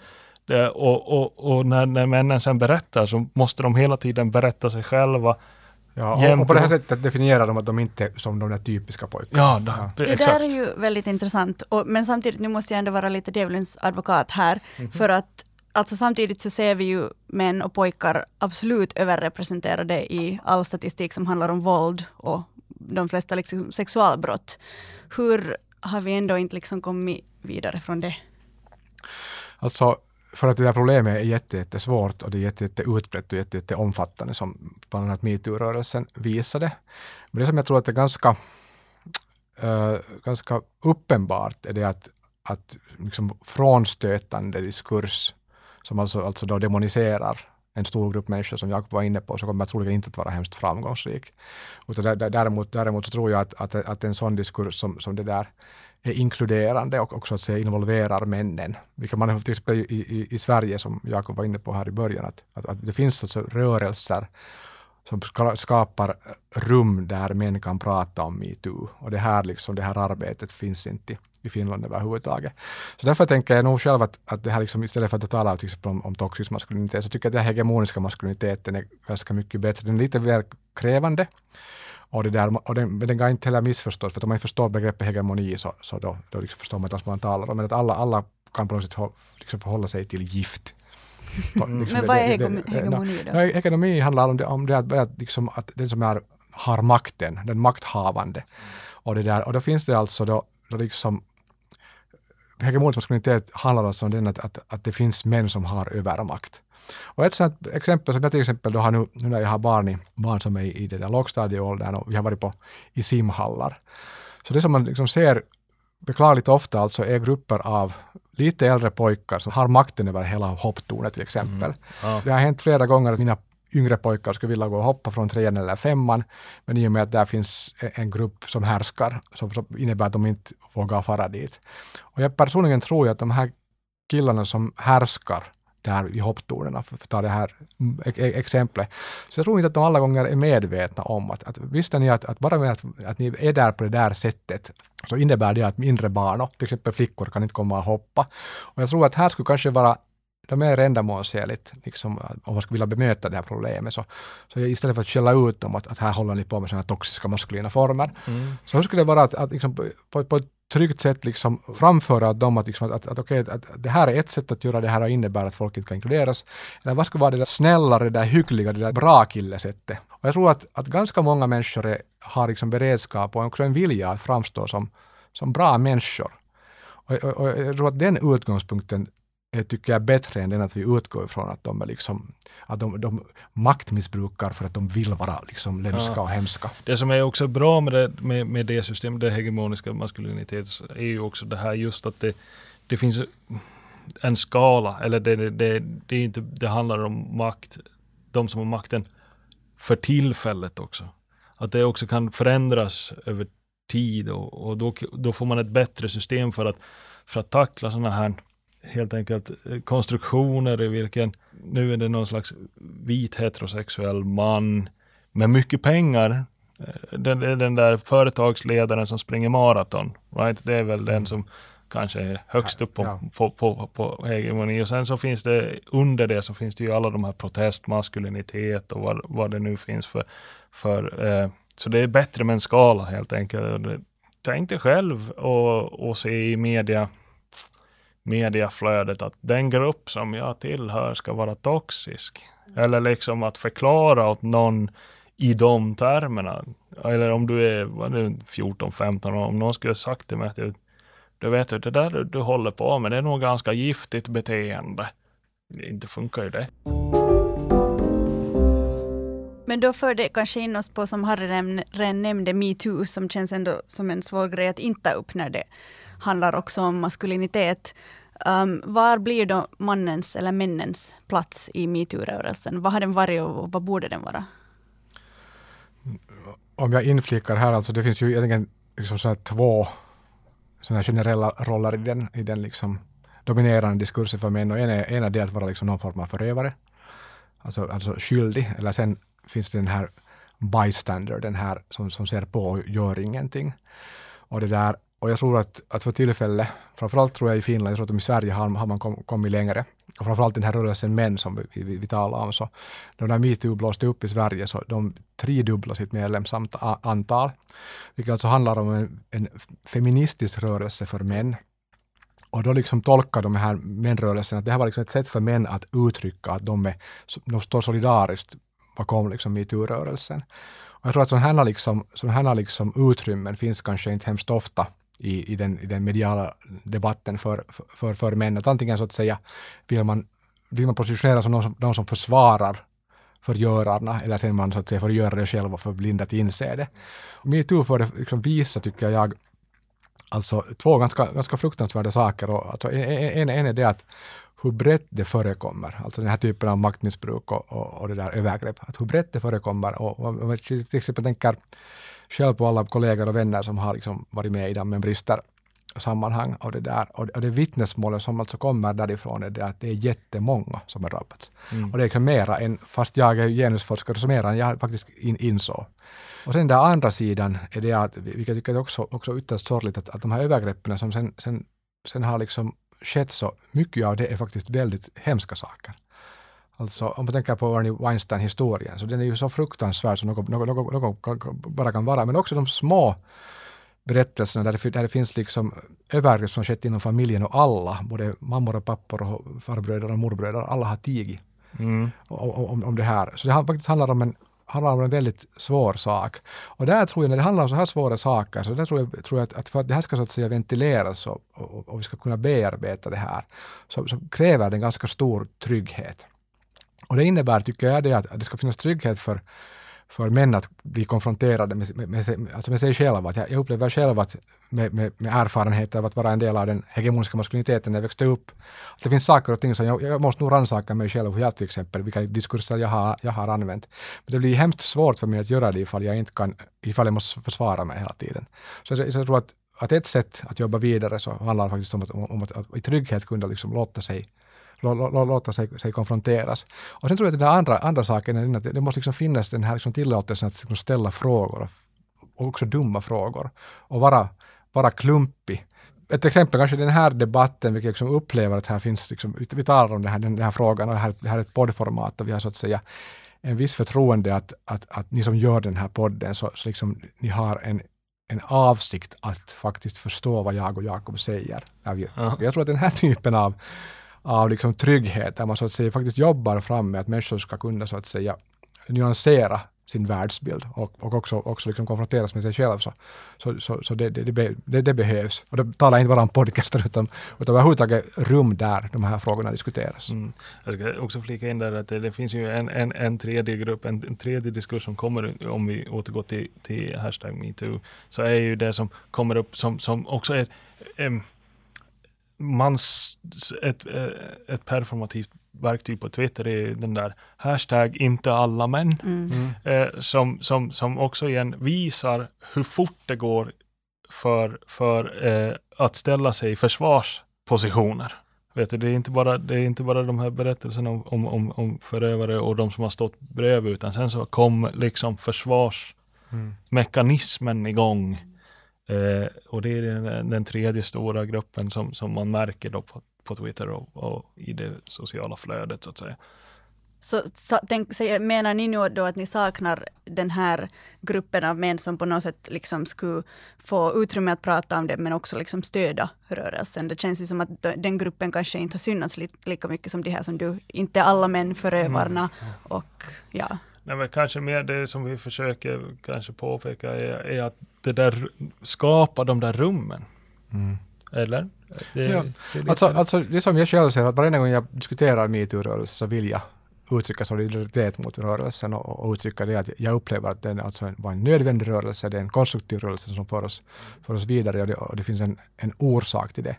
Det, och, och, och när, när männen sen berättar så måste de hela tiden berätta sig själva Ja, och, och på det här sättet definierar de att de inte är som de där typiska pojkarna. Ja, da, Det exakt. där är ju väldigt intressant. Och, men samtidigt, nu måste jag ändå vara lite djävulens advokat här. För att alltså samtidigt så ser vi ju män och pojkar absolut överrepresenterade i all statistik som handlar om våld och de flesta liksom sexualbrott. Hur har vi ändå inte liksom kommit vidare från det? Alltså, för att det där problemet är jätte, jättesvårt och det är jätte, och jätte, som bland annat metoo-rörelsen visade. Men det som jag tror att är ganska, äh, ganska uppenbart är det att, att liksom frånstötande diskurs som alltså, alltså då demoniserar en stor grupp människor som Jakob var inne på, så kommer troligen inte att vara hemskt framgångsrik. Utan däremot, däremot så tror jag att, att, att en sån diskurs som, som det där är inkluderande och också att säga involverar männen. Vilket man till exempel i, i, i Sverige, som Jakob var inne på här i början, att, att, att det finns alltså rörelser som skapar rum där män kan prata om metoo. Och det här, liksom, det här arbetet finns inte i Finland överhuvudtaget. Så därför tänker jag nog själv att, att det här liksom, istället för att tala till exempel om, om toxisk maskulinitet, så tycker jag att den hegemoniska maskuliniteten är ganska mycket bättre. Den är lite mer krävande. Och, det där, och den, den kan inte heller missförstås, för om man inte förstår begreppet hegemoni så, så då, då liksom förstår man inte vad man talar om. Men att alla, alla kan på något sätt liksom förhålla sig till gift. Mm. Liksom men vad är hegemoni då? Hegemoni handlar om det, om det att, liksom, att den som är, har makten, den makthavande. Och, det där, och då finns det alltså då, då liksom hegemonisk maskulinitet handlar alltså om den att, att, att det finns män som har övermakt. Och ett sånt exempel som jag till exempel då har nu, nu när jag har barn, i, barn som är i den där lågstadieåldern och vi har varit på i simhallar. Så det som man liksom ser beklagligt ofta alltså är grupper av lite äldre pojkar som har makten över hela hopptornet till exempel. Mm. Ja. Det har hänt flera gånger att mina yngre pojkar skulle vilja gå och hoppa från trean eller femman, men i och med att där finns e-, en grupp som härskar, som innebär att de inte vågar fara dit. Och jag personligen tror att de här killarna som härskar där i hopptornen, för att ta det här e-, e-, exemplet. Så jag tror inte att de alla gånger är medvetna om att, att visste ni att, att bara med att, att ni är där på det där sättet så innebär det att mindre barn, till exempel flickor, kan inte komma och hoppa. Och jag tror att här skulle kanske vara de är ändamålsenligt, liksom, om man skulle vilja bemöta det här problemet. Så, så istället för att skälla ut dem att, att här håller ni på med sådana toxiska maskulina former. Mm. Så hur skulle det vara att, att liksom, på, på ett tryggt sätt liksom framföra dem att, liksom, att, att, okay, att, det här är ett sätt att göra det här och innebär att folk inte kan inkluderas. Eller vad skulle vara det där snällare, det där hyggliga, det där bra killesättet. Och jag tror att, att ganska många människor är, har liksom beredskap och också en vilja att framstå som, som bra människor. Och, och, och jag tror att den utgångspunkten tycker jag är bättre än den att vi utgår ifrån att de är liksom att de, de maktmissbrukar för att de vill vara liksom lömska ja. och hemska. Det som är också bra med det, med, med det systemet, det hegemoniska maskulinitet, är ju också det här just att det, det finns en skala, eller det, det, det, det, är inte, det handlar om makt, de som har makten för tillfället också. Att det också kan förändras över tid och, och då, då får man ett bättre system för att, för att tackla sådana här helt enkelt eh, konstruktioner i vilken, nu är det någon slags vit heterosexuell man med mycket pengar. Eh, den, den där företagsledaren som springer maraton, right? det är väl den som kanske är högst upp på, ja. på, på, på hegemoni. Och sen så finns det under det så finns det ju alla de här protestmaskulinitet och vad, vad det nu finns för, för eh, så det är bättre med en skala helt enkelt. Tänk dig själv och, och se i media mediaflödet att den grupp som jag tillhör ska vara toxisk. Eller liksom att förklara åt någon i de termerna. Eller om du är 14-15 år, om någon skulle sagt till mig att du vet det där du håller på med, det är nog ganska giftigt beteende. Det inte funkar ju det. Men då för det kanske in oss på, som Harry redan nämnde, metoo, som känns ändå som en svår grej att inte ta upp när det handlar också om maskulinitet. Um, var blir då mannens eller männens plats i metoo-rörelsen? Vad har den varit och vad borde den vara? Om jag inflikar här, alltså det finns ju egentligen liksom så två såna generella roller i den, i den liksom dominerande diskursen för män. Och en är, en är det att vara liksom någon form av förövare, alltså, alltså skyldig. Eller sen finns det den här bystander, den här som, som ser på och gör ingenting. Och det där och jag tror att, att för tillfället, framförallt tror jag i Finland, jag tror att i Sverige har, har man kom, kommit längre. Och framförallt den här rörelsen män som vi, vi, vi talar om. Så då när metoo blåste upp i Sverige så de tredubblade sitt medlemsantal. Vilket alltså handlar om en, en feministisk rörelse för män. Och då liksom tolkar de här mänrörelsen att det här var liksom ett sätt för män att uttrycka att de, är, de står solidariskt bakom liksom metoo-rörelsen. Och jag tror att sådana här, liksom, här liksom utrymmen finns kanske inte hemskt ofta i, i, den, i den mediala debatten för, för, för män. Att antingen så att säga vill man, vill man positionera som någon som, någon som försvarar förgörarna eller sen man så att säga får göra det själv och förblindat att inse det. Metoo får det liksom visa, tycker jag, alltså två ganska, ganska fruktansvärda saker. Och, alltså, e, e, en, en är det att hur brett det förekommer, alltså den här typen av maktmissbruk och, och, och det där övergrepp, att hur brett det förekommer. Och, och, och till exempel tänker själv på alla kollegor och vänner som har liksom varit med i de med brister sammanhang av det där. Och, och det vittnesmålet som alltså kommer därifrån är det att det är jättemånga som har drabbats. Mm. Och det är liksom mera än, fast jag är genusforskare, så mera än jag faktiskt in, insåg. Och sen den andra sidan är det att, vilket jag tycker också, också ytterst sorgligt, att, att de här övergreppen som sen, sen, sen har liksom skett så mycket av det är faktiskt väldigt hemska saker. Alltså om man tänker på Arnie Weinstein-historien, så den är ju så fruktansvärd som något, något, något, något bara kan vara. Men också de små berättelserna där det, där det finns liksom övergrepp som skett inom familjen och alla, både mammor och pappor och farbröder och morbröder, alla har tigit mm. om, om det här. Så det faktiskt handlar om en handlar om en väldigt svår sak. Och där tror jag, när det handlar om så här svåra saker, så där tror jag, tror jag att, att, för att det här ska så att säga ventileras och, och, och vi ska kunna bearbeta det här, så, så kräver det en ganska stor trygghet. Och det innebär, tycker jag, det att det ska finnas trygghet för, för män att bli konfronterade med, med, med, alltså med sig själva. Att jag, jag upplever själv att med, med, med erfarenhet av att vara en del av den hegemoniska maskuliniteten när jag växte upp, att det finns saker och ting som jag, jag måste nog rannsaka mig själv, hur jag till exempel, vilka diskurser jag har, jag har använt. Men det blir hemskt svårt för mig att göra det ifall jag inte kan, ifall jag måste försvara mig hela tiden. Så, jag, så jag tror att, att ett sätt att jobba vidare så handlar faktiskt om att, om att, att i trygghet kunna liksom låta sig låta sig, sig konfronteras. Och sen tror jag att den andra, andra saken är att det måste liksom finnas den här liksom tillåtelsen att liksom ställa frågor, och också dumma frågor, och vara, vara klumpig. Ett exempel kanske den här debatten, vilket liksom upplever att här finns, liksom, vi talar om det här, den här frågan och det här, det här är ett poddformat och vi har så att säga en viss förtroende att, att, att ni som gör den här podden, så, så liksom, ni har en, en avsikt att faktiskt förstå vad jag och Jakob säger. Jag, jag tror att den här typen av av liksom trygghet, där man så att säga faktiskt jobbar fram med att människor ska kunna så att säga nyansera sin världsbild och, och också, också liksom konfronteras med sig själv. Så, så, så, så det, det, det, det, behövs. Och det talar inte bara om podcaster utan, utan överhuvudtaget rum där de här frågorna diskuteras. Mm. Jag ska också flika in där att det, det finns ju en, en, en tredje grupp, en, en tredje diskurs som kommer om vi återgår till, till hashtag metoo. Så är ju det som kommer upp som, som också är um, mans, ett, ett performativt verktyg på Twitter är den där hashtag inte alla män. Mm. mm. Eh, som, som, som också igen visar hur fort det går för, för eh, att ställa sig i försvarspositioner. Vet du, det, är inte bara, det är inte bara de här berättelserna om, om, om, om förövare och de som har stått bredvid, utan sen så kom liksom försvarsmekanismen mm. igång Eh, och det är den, den, tredje stora gruppen som, som man märker då på, på Twitter och, och, i det sociala flödet så att säga. Så, så tänk, menar ni nu då att ni saknar den här gruppen av män som på något sätt liksom skulle få utrymme att prata om det men också liksom stödja rörelsen? Det känns ju som att den gruppen kanske inte har synats li, lika mycket som de här som du, inte alla män förövarna mm. och ja. Nej, men kanske mer det som vi försöker kanske påpeka är, är att det där skapar de där rummen. Mm. Eller? Det, ja. det alltså, alltså, det som jag själv säger, att varje gång jag diskuterar metoo-rörelsen så vill jag uttrycka solidaritet mot rörelsen och, och uttrycka det att jag upplever att den alltså var en nödvändig rörelse, det är en konstruktiv rörelse som för oss, för oss vidare och det, och det finns en, en orsak till det.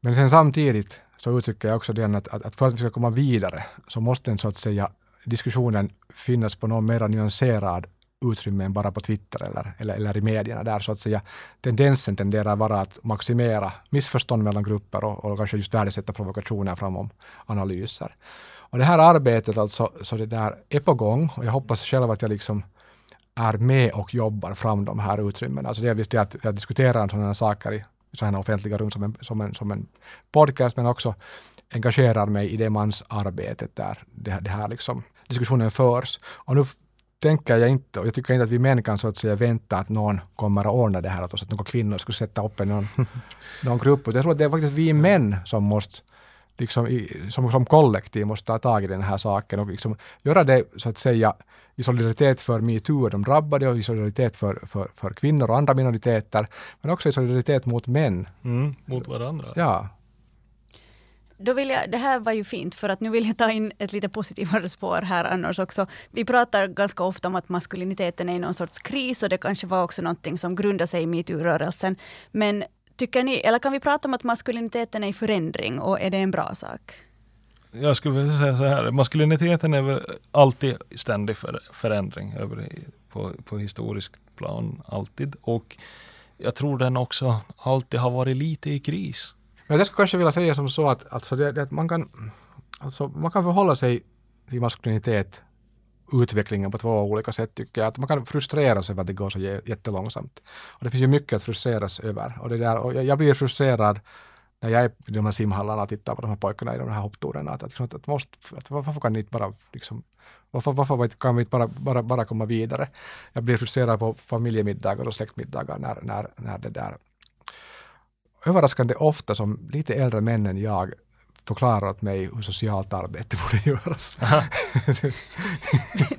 Men sen samtidigt så uttrycker jag också den att, att, att för att vi ska komma vidare så måste en så att säga diskussionen finnas på någon mer nyanserad utrymme än bara på Twitter eller, eller, eller i medierna där så att säga tendensen tenderar vara att maximera missförstånd mellan grupper och, och kanske just värdesätta provokationer framom analyser. Och det här arbetet alltså, så det där är på gång och jag hoppas själv att jag liksom är med och jobbar fram de här utrymmena. Alltså delvis det att jag diskuterar sådana saker i sådana offentliga rum som en, som, en, som en podcast, men också engagerar mig i det mansarbetet där det, det här liksom, diskussionen förs. Och nu tänker jag inte, och jag tycker inte att vi män kan så att säga vänta att någon kommer att ordna det här åt oss, att några kvinnor skulle sätta upp en någon, någon grupp. Jag tror att det är faktiskt vi män som måste liksom i, som, som kollektiv måste ta tag i den här saken och liksom göra det så att säga i solidaritet för metoo och de drabbade och i solidaritet för, för, för kvinnor och andra minoriteter, men också i solidaritet mot män. Mm, mot varandra. Ja. Då vill jag, det här var ju fint för att nu vill jag ta in ett lite positivare spår här annars också. Vi pratar ganska ofta om att maskuliniteten är i någon sorts kris och det kanske var också någonting som grundar sig i metoo-rörelsen. Men tycker ni, eller kan vi prata om att maskuliniteten är i förändring och är det en bra sak? Jag skulle vilja säga så här, maskuliniteten är väl alltid ständig för, förändring över, på, på historiskt plan, alltid. Och jag tror den också alltid har varit lite i kris. Men jag skulle kanske vilja säga som så att, alltså det, det, att man, kan, alltså man kan förhålla sig till maskulinitet utvecklingen på två olika sätt tycker jag. Att man kan frustreras över att det går så jättelångsamt. Och det finns ju mycket att frustreras över. Och, det där, och jag, jag blir frustrerad när jag är i de här simhallarna och tittar på de här pojkarna i de här hoppturerna. Att, att, att, måste, att varför kan ni inte bara liksom, varför, varför kan vi inte bara, bara, bara komma vidare? Jag blir frustrerad på familjemiddagar och släktmiddagar när, när, när det där överraskande ofta som lite äldre män än jag förklarar åt mig hur socialt arbete borde göras.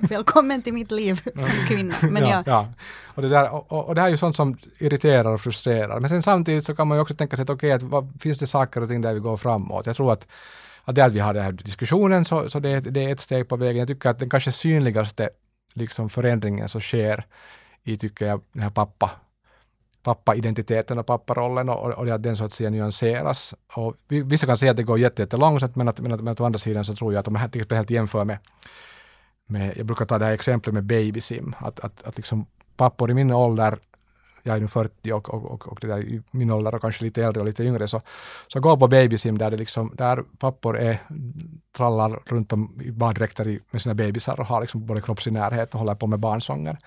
Välkommen till mitt liv som kvinna. Men ja, ja. Och, det där, och, och, det här är ju sånt som irriterar och frustrerar. Men sen samtidigt så kan man ju också tänka sig att okej, okay, att finns det saker och ting där vi går framåt? Jag tror att, att det att vi har den här diskussionen så, så det, det är ett steg på vägen. Jag tycker att den kanske synligaste liksom förändringen som sker i, tycker jag, den här pappa pappa-identiteten och papparollen och, och att den så att säga nyanseras. Och vissa kan säga att det går jättelångsamt men att, men, att, men att å andra sidan så tror jag att om man till helt jämför med, med, jag brukar ta det här exemplet med babysim, att, att, att liksom pappor i min ålder jag är nu 40 och, och, och, och det där i min ålder och kanske lite äldre och lite yngre, så, så går på babysim där, det liksom, där pappor är, trallar runt om i baddräkter med sina bebisar och har liksom både kroppslig närhet och håller på med barnsånger.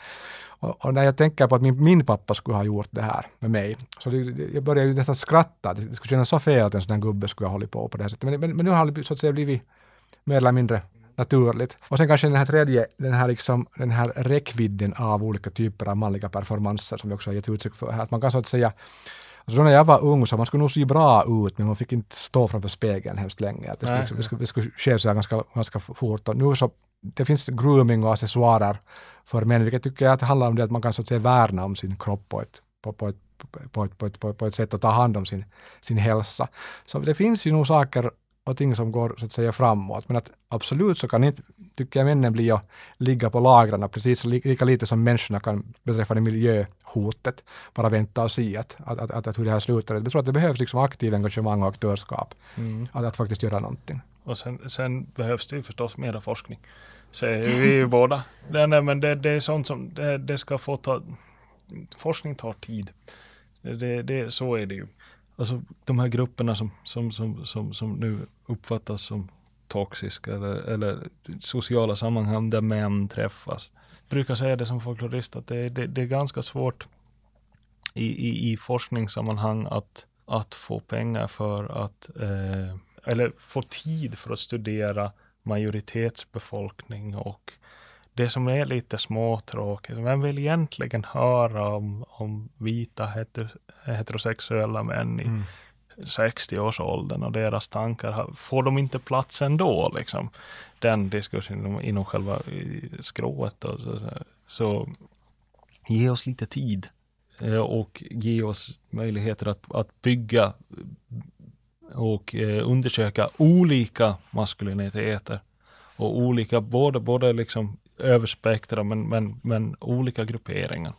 Och, och, när jag tänker på att min, min pappa skulle ha gjort det här med mig, så det, jag börjar ju nästan skratta. Det skulle kännas så fel att en sån där gubbe skulle ha hållit på på det här sättet. Men, men, men nu har det så att säga blivit mer eller mindre naturligt. Och sen kanske den här tredje, den här, liksom, den här räckvidden av olika typer av manliga performanser som vi också har gett uttryck för här. Att man kan så att säga Alltså när jag var ung så man skulle nog se bra ut men man fick inte stå framför spegeln hemskt länge. Att det, skulle, liksom, det, skulle, det skulle ske så ganska, ganska fort. Och nu så, det finns grooming och accessoarer för män, vilket tycker jag att handlar om det att man kan så att säga värna om sin kropp på ett, på, på ett, på ett, på ett, på ett, på ett sätt och ta hand om sin, sin hälsa. Så det finns ju nog saker och ting som går så att säga framåt. Men att absolut så kan inte, tycker jag, männen bli att ligga på lagren precis lika lite som människorna kan beträffande miljöhotet bara vänta och se att, att, att, att, att hur det här slutar. Jag tror att det behövs liksom aktiv engagemang och aktörskap mm. att, att faktiskt göra någonting. Och sen, sen behövs det ju förstås mera forskning. Säger vi ju båda. Det, nej, men det, det, är sånt som det, det, ska få ta... Forskning tar tid. Det, det, så är det ju. Alltså de här grupperna som, som, som, som, som nu uppfattas som toxiska eller, eller sociala sammanhang där män träffas. Jag brukar säga det som folklorist att det, det, det är ganska svårt i, i, i forskningssammanhang att, att få pengar för att eh, eller få tid för att studera majoritetsbefolkning och det som är lite småtråkigt. Vem vill egentligen höra om, om vita heterosexuella män i mm. 60-årsåldern och deras tankar? Får de inte plats ändå? Liksom? Den diskussionen inom själva skrået. Och så, så ge oss lite tid eh, och ge oss möjligheter att, att bygga och eh, undersöka olika maskuliniteter och olika, både, både liksom över spektrum men, men, men olika grupperingar.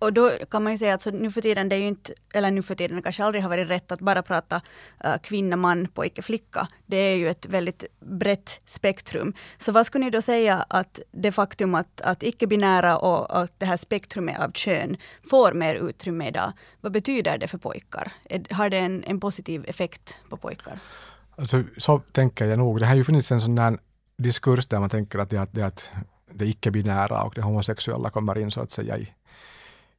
Och då kan man ju säga att så nu för tiden, det är ju inte, eller nu för tiden, det kanske aldrig har varit rätt att bara prata äh, kvinna, man, pojke, flicka. Det är ju ett väldigt brett spektrum. Så vad skulle ni då säga att det faktum att, att icke-binära och att det här spektrumet av kön får mer utrymme idag, vad betyder det för pojkar? Har det en, en positiv effekt på pojkar? Alltså, så tänker jag nog. Det har ju funnits en sån där diskurs där man tänker att det, att, det att det icke-binära och det homosexuella kommer in så att säga i,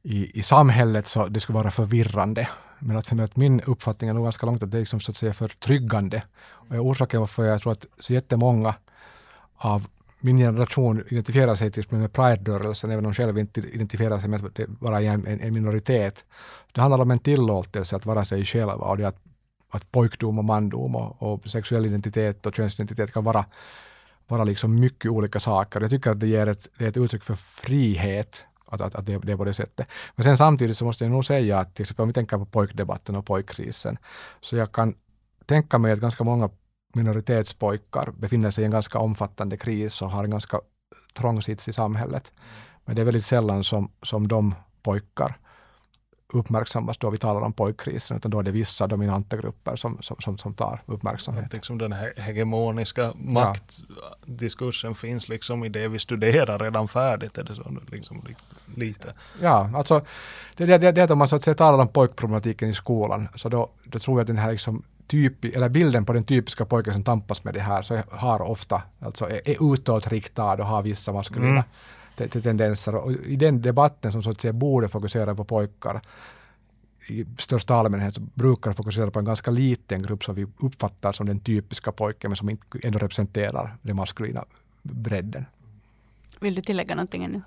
i, i samhället så det skulle vara förvirrande. Men att, att min uppfattning är nog ganska långt att det är liksom, så att säga förtryggande. Och orsaken varför jag tror att så jättemånga av min generation identifierar sig till med Pride-rörelsen, även om de själva inte identifierar sig med att vara en, en, minoritet. Det handlar om en tillåtelse att vara sig själva och det att, att pojkdom och mandom och, och sexuell identitet och könsidentitet kan vara, vara liksom mycket olika saker. Jag tycker att det ger ett, det är ett uttryck för frihet att, att, att det, det är på det sättet. Men sen samtidigt så måste jag nog säga att till exempel om vi tänker på pojkdebatten och pojkkrisen, så jag kan tänka mig att ganska många minoritetspojkar befinner sig i en ganska omfattande kris och har en ganska trång sits i samhället. Men det är väldigt sällan som, som de pojkar uppmärksammas då vi talar om pojkkrisen, utan då är det vissa dominanta grupper som, som, som, som tar uppmärksamhet. Liksom den hegemoniska maktdiskursen ja. finns liksom i det vi studerar redan färdigt. Är det så, liksom, lite. Ja, alltså det, det, det, det att om man så att säga talar om pojkproblematiken i skolan, så då, då tror jag att den här liksom typ, eller bilden på den typiska pojken som tampas med det här, så har ofta, alltså är, är utåtriktad och har vissa maskulina mm. Tendenser. Och I den debatten som så att säga borde fokusera på pojkar i största allmänhet så brukar fokusera på en ganska liten grupp som vi uppfattar som den typiska pojken men som ändå representerar den maskulina bredden. Vill du tillägga någonting ännu?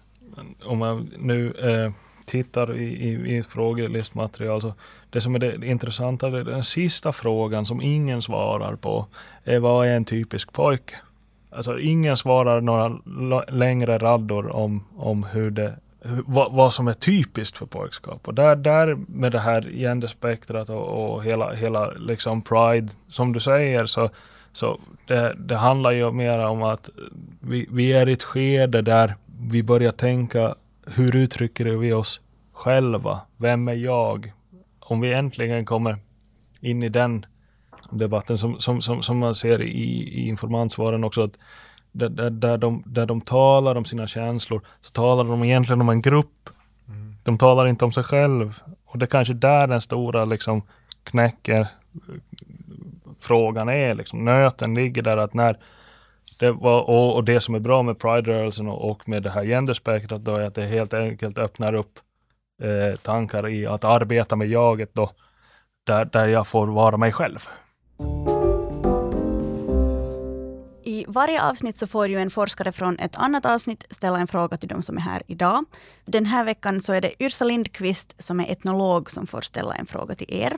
Om man nu eh, tittar i, i, i frågelistmaterial så det som är det intressanta, det är den sista frågan som ingen svarar på är vad är en typisk pojke? Alltså ingen svarar några längre raddor om, om hur det hur, vad, vad, som är typiskt för pojkskap. Och där, där med det här genderspektrat och, och hela, hela liksom pride, som du säger, så, så det, det handlar ju mer om att vi, vi är i ett skede där vi börjar tänka hur uttrycker vi oss själva? Vem är jag? Om vi äntligen kommer in i den debatten som, som, som, som man ser i, i informantsvaren också, att där, där, där, de, där de talar om sina känslor, så talar de egentligen om en grupp. Mm. De talar inte om sig själv. Och det är kanske där den stora liksom knäcker frågan är. Liksom. Nöten ligger där att när det var, och, och, det som är bra med Pride-rörelsen och, och, med det här genderspektrat då är att det helt enkelt öppnar upp eh, tankar i att arbeta med jaget då, där, där jag får vara mig själv. I varje avsnitt så får ju en forskare från ett annat avsnitt ställa en fråga till de som är här idag. Den här veckan så är det Yrsa Lindqvist som är etnolog som får ställa en fråga till er.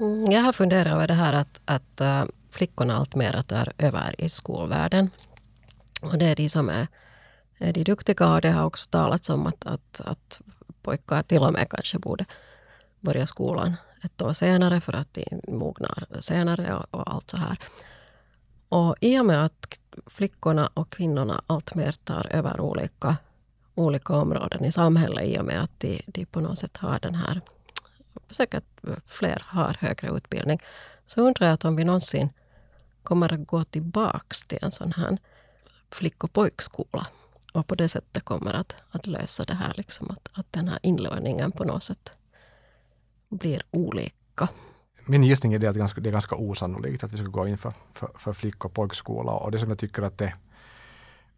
Mm, jag har funderat över det här att, att uh, flickorna alltmer tar över i skolvärlden. Och det är de som är, är de duktiga och det har också talats om att, att, att pojkar till och med kanske borde börja skolan ett år senare för att de mognar senare och, och allt så här. Och i och med att flickorna och kvinnorna alltmer tar över olika, olika områden i samhället i och med att de, de på något sätt har den här, säkert fler har högre utbildning, så undrar jag att om vi någonsin kommer att gå tillbaks till en sån här flick och pojkskola och på det sättet kommer att, att lösa det här, liksom att, att den här inlärningen på något sätt blir olika. Min gissning är det att det är ganska, det är ganska osannolikt att vi ska gå in för, för, för flick och pojkskola och det som jag tycker att det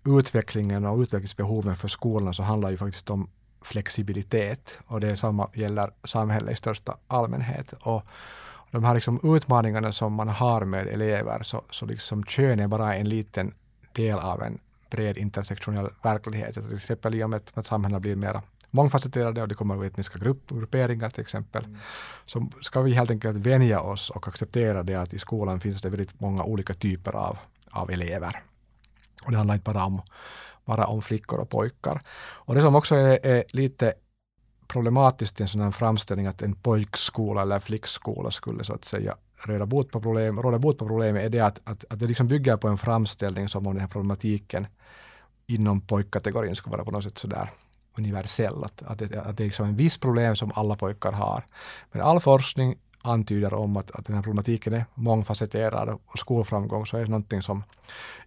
utvecklingen och utvecklingsbehoven för skolan, så handlar ju faktiskt om flexibilitet och det samma gäller samhället i största allmänhet. Och de här liksom utmaningarna som man har med elever så, så liksom kön är bara en liten del av en bred intersektionell verklighet. Till exempel i och med att samhället blir mer mångfacetterade och det kommer etniska grupp, grupperingar till exempel. Mm. Så ska vi helt enkelt vänja oss och acceptera det att i skolan finns det väldigt många olika typer av, av elever. Och det handlar inte bara om, bara om flickor och pojkar. Och det som också är, är lite problematiskt i en sån här framställning att en pojkskola eller flickskola skulle så att säga råda bot på, problem, råda bot på problemet är det att, att, att det liksom bygger på en framställning som om den här problematiken inom pojkkategorin skulle vara på något sätt sådär universell. Att, att, det, att det är liksom en viss problem som alla pojkar har. Men all forskning antyder om att, att den här problematiken är mångfacetterad och skolframgång så är det någonting som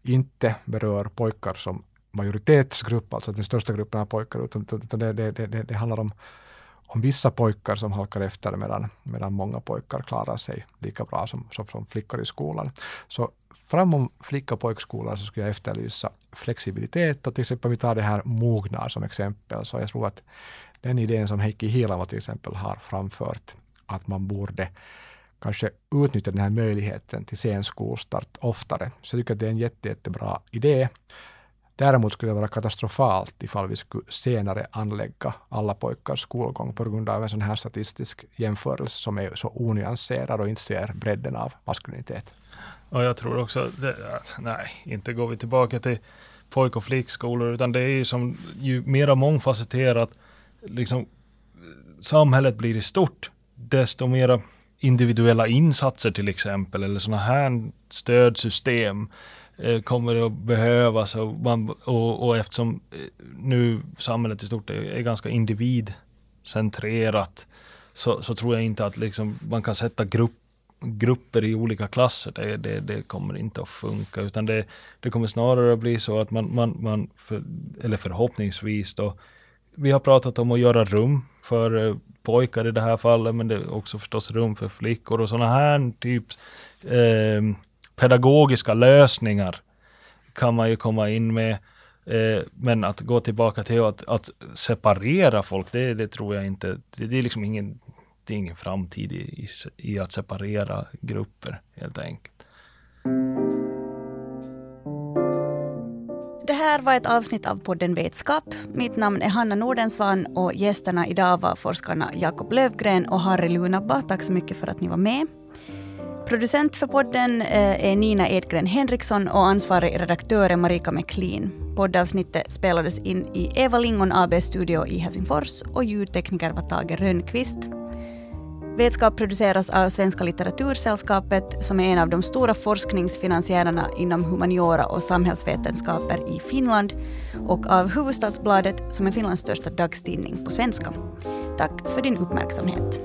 inte berör pojkar som majoritetsgrupp, alltså den största gruppen av pojkar, utan, utan det, det, det, det handlar om om vissa pojkar som halkar efter medan, medan många pojkar klarar sig lika bra som, som, som flickor i skolan. Så framom flicka och pojkskolan så skulle jag efterlysa flexibilitet och till exempel vi tar det här mognad som exempel. Så jag tror att den idén som Heikki Hiilamo till exempel har framfört, att man borde kanske utnyttja den här möjligheten till sen skolstart oftare. Så jag tycker att det är en jätte, jättebra idé. Däremot skulle det vara katastrofalt ifall vi skulle senare anlägga alla pojkars skolgång på grund av en sån här statistisk jämförelse som är så onyanserad och inte ser bredden av maskulinitet. Och jag tror också, det, nej, inte går vi tillbaka till pojk och flickskolor, utan det är ju som ju mera mångfacetterat liksom, samhället blir i stort, desto mera individuella insatser till exempel, eller sådana här stödsystem Eh, kommer att behövas och, man, och, och eftersom eh, nu samhället i stort är, är ganska individcentrerat så, så, tror jag inte att liksom man kan sätta grupp, grupper i olika klasser. Det, det, det, kommer inte att funka utan det, det kommer snarare att bli så att man, man, man för, eller förhoppningsvis då, vi har pratat om att göra rum för eh, pojkar i det här fallet, men det är också förstås rum för flickor och sådana här typ eh, pedagogiska lösningar kan man ju komma in med. Eh, men att gå tillbaka till att, att separera folk, det, det, tror jag inte, det, det, är liksom ingen, det är ingen framtid i, i, i att separera grupper helt enkelt. Det här var ett avsnitt av podden Vetskap. Mitt namn är Hanna Nordensvan och gästerna idag var forskarna Jakob Lövgren och Harry Lunabba. Tack så mycket för att ni var med. Producent för podden eh, är Nina Edgren Henriksson och ansvarig redaktör är Marika McLean. Poddavsnittet spelades in i Eva Lingon AB studio i Helsingfors och ljudtekniker var Tage Rönnqvist. Vetskap produceras av Svenska litteratursällskapet som är en av de stora forskningsfinansiärerna inom humaniora och samhällsvetenskaper i Finland och av Hufvudstadsbladet som är Finlands största dagstidning på svenska. Tack för din uppmärksamhet.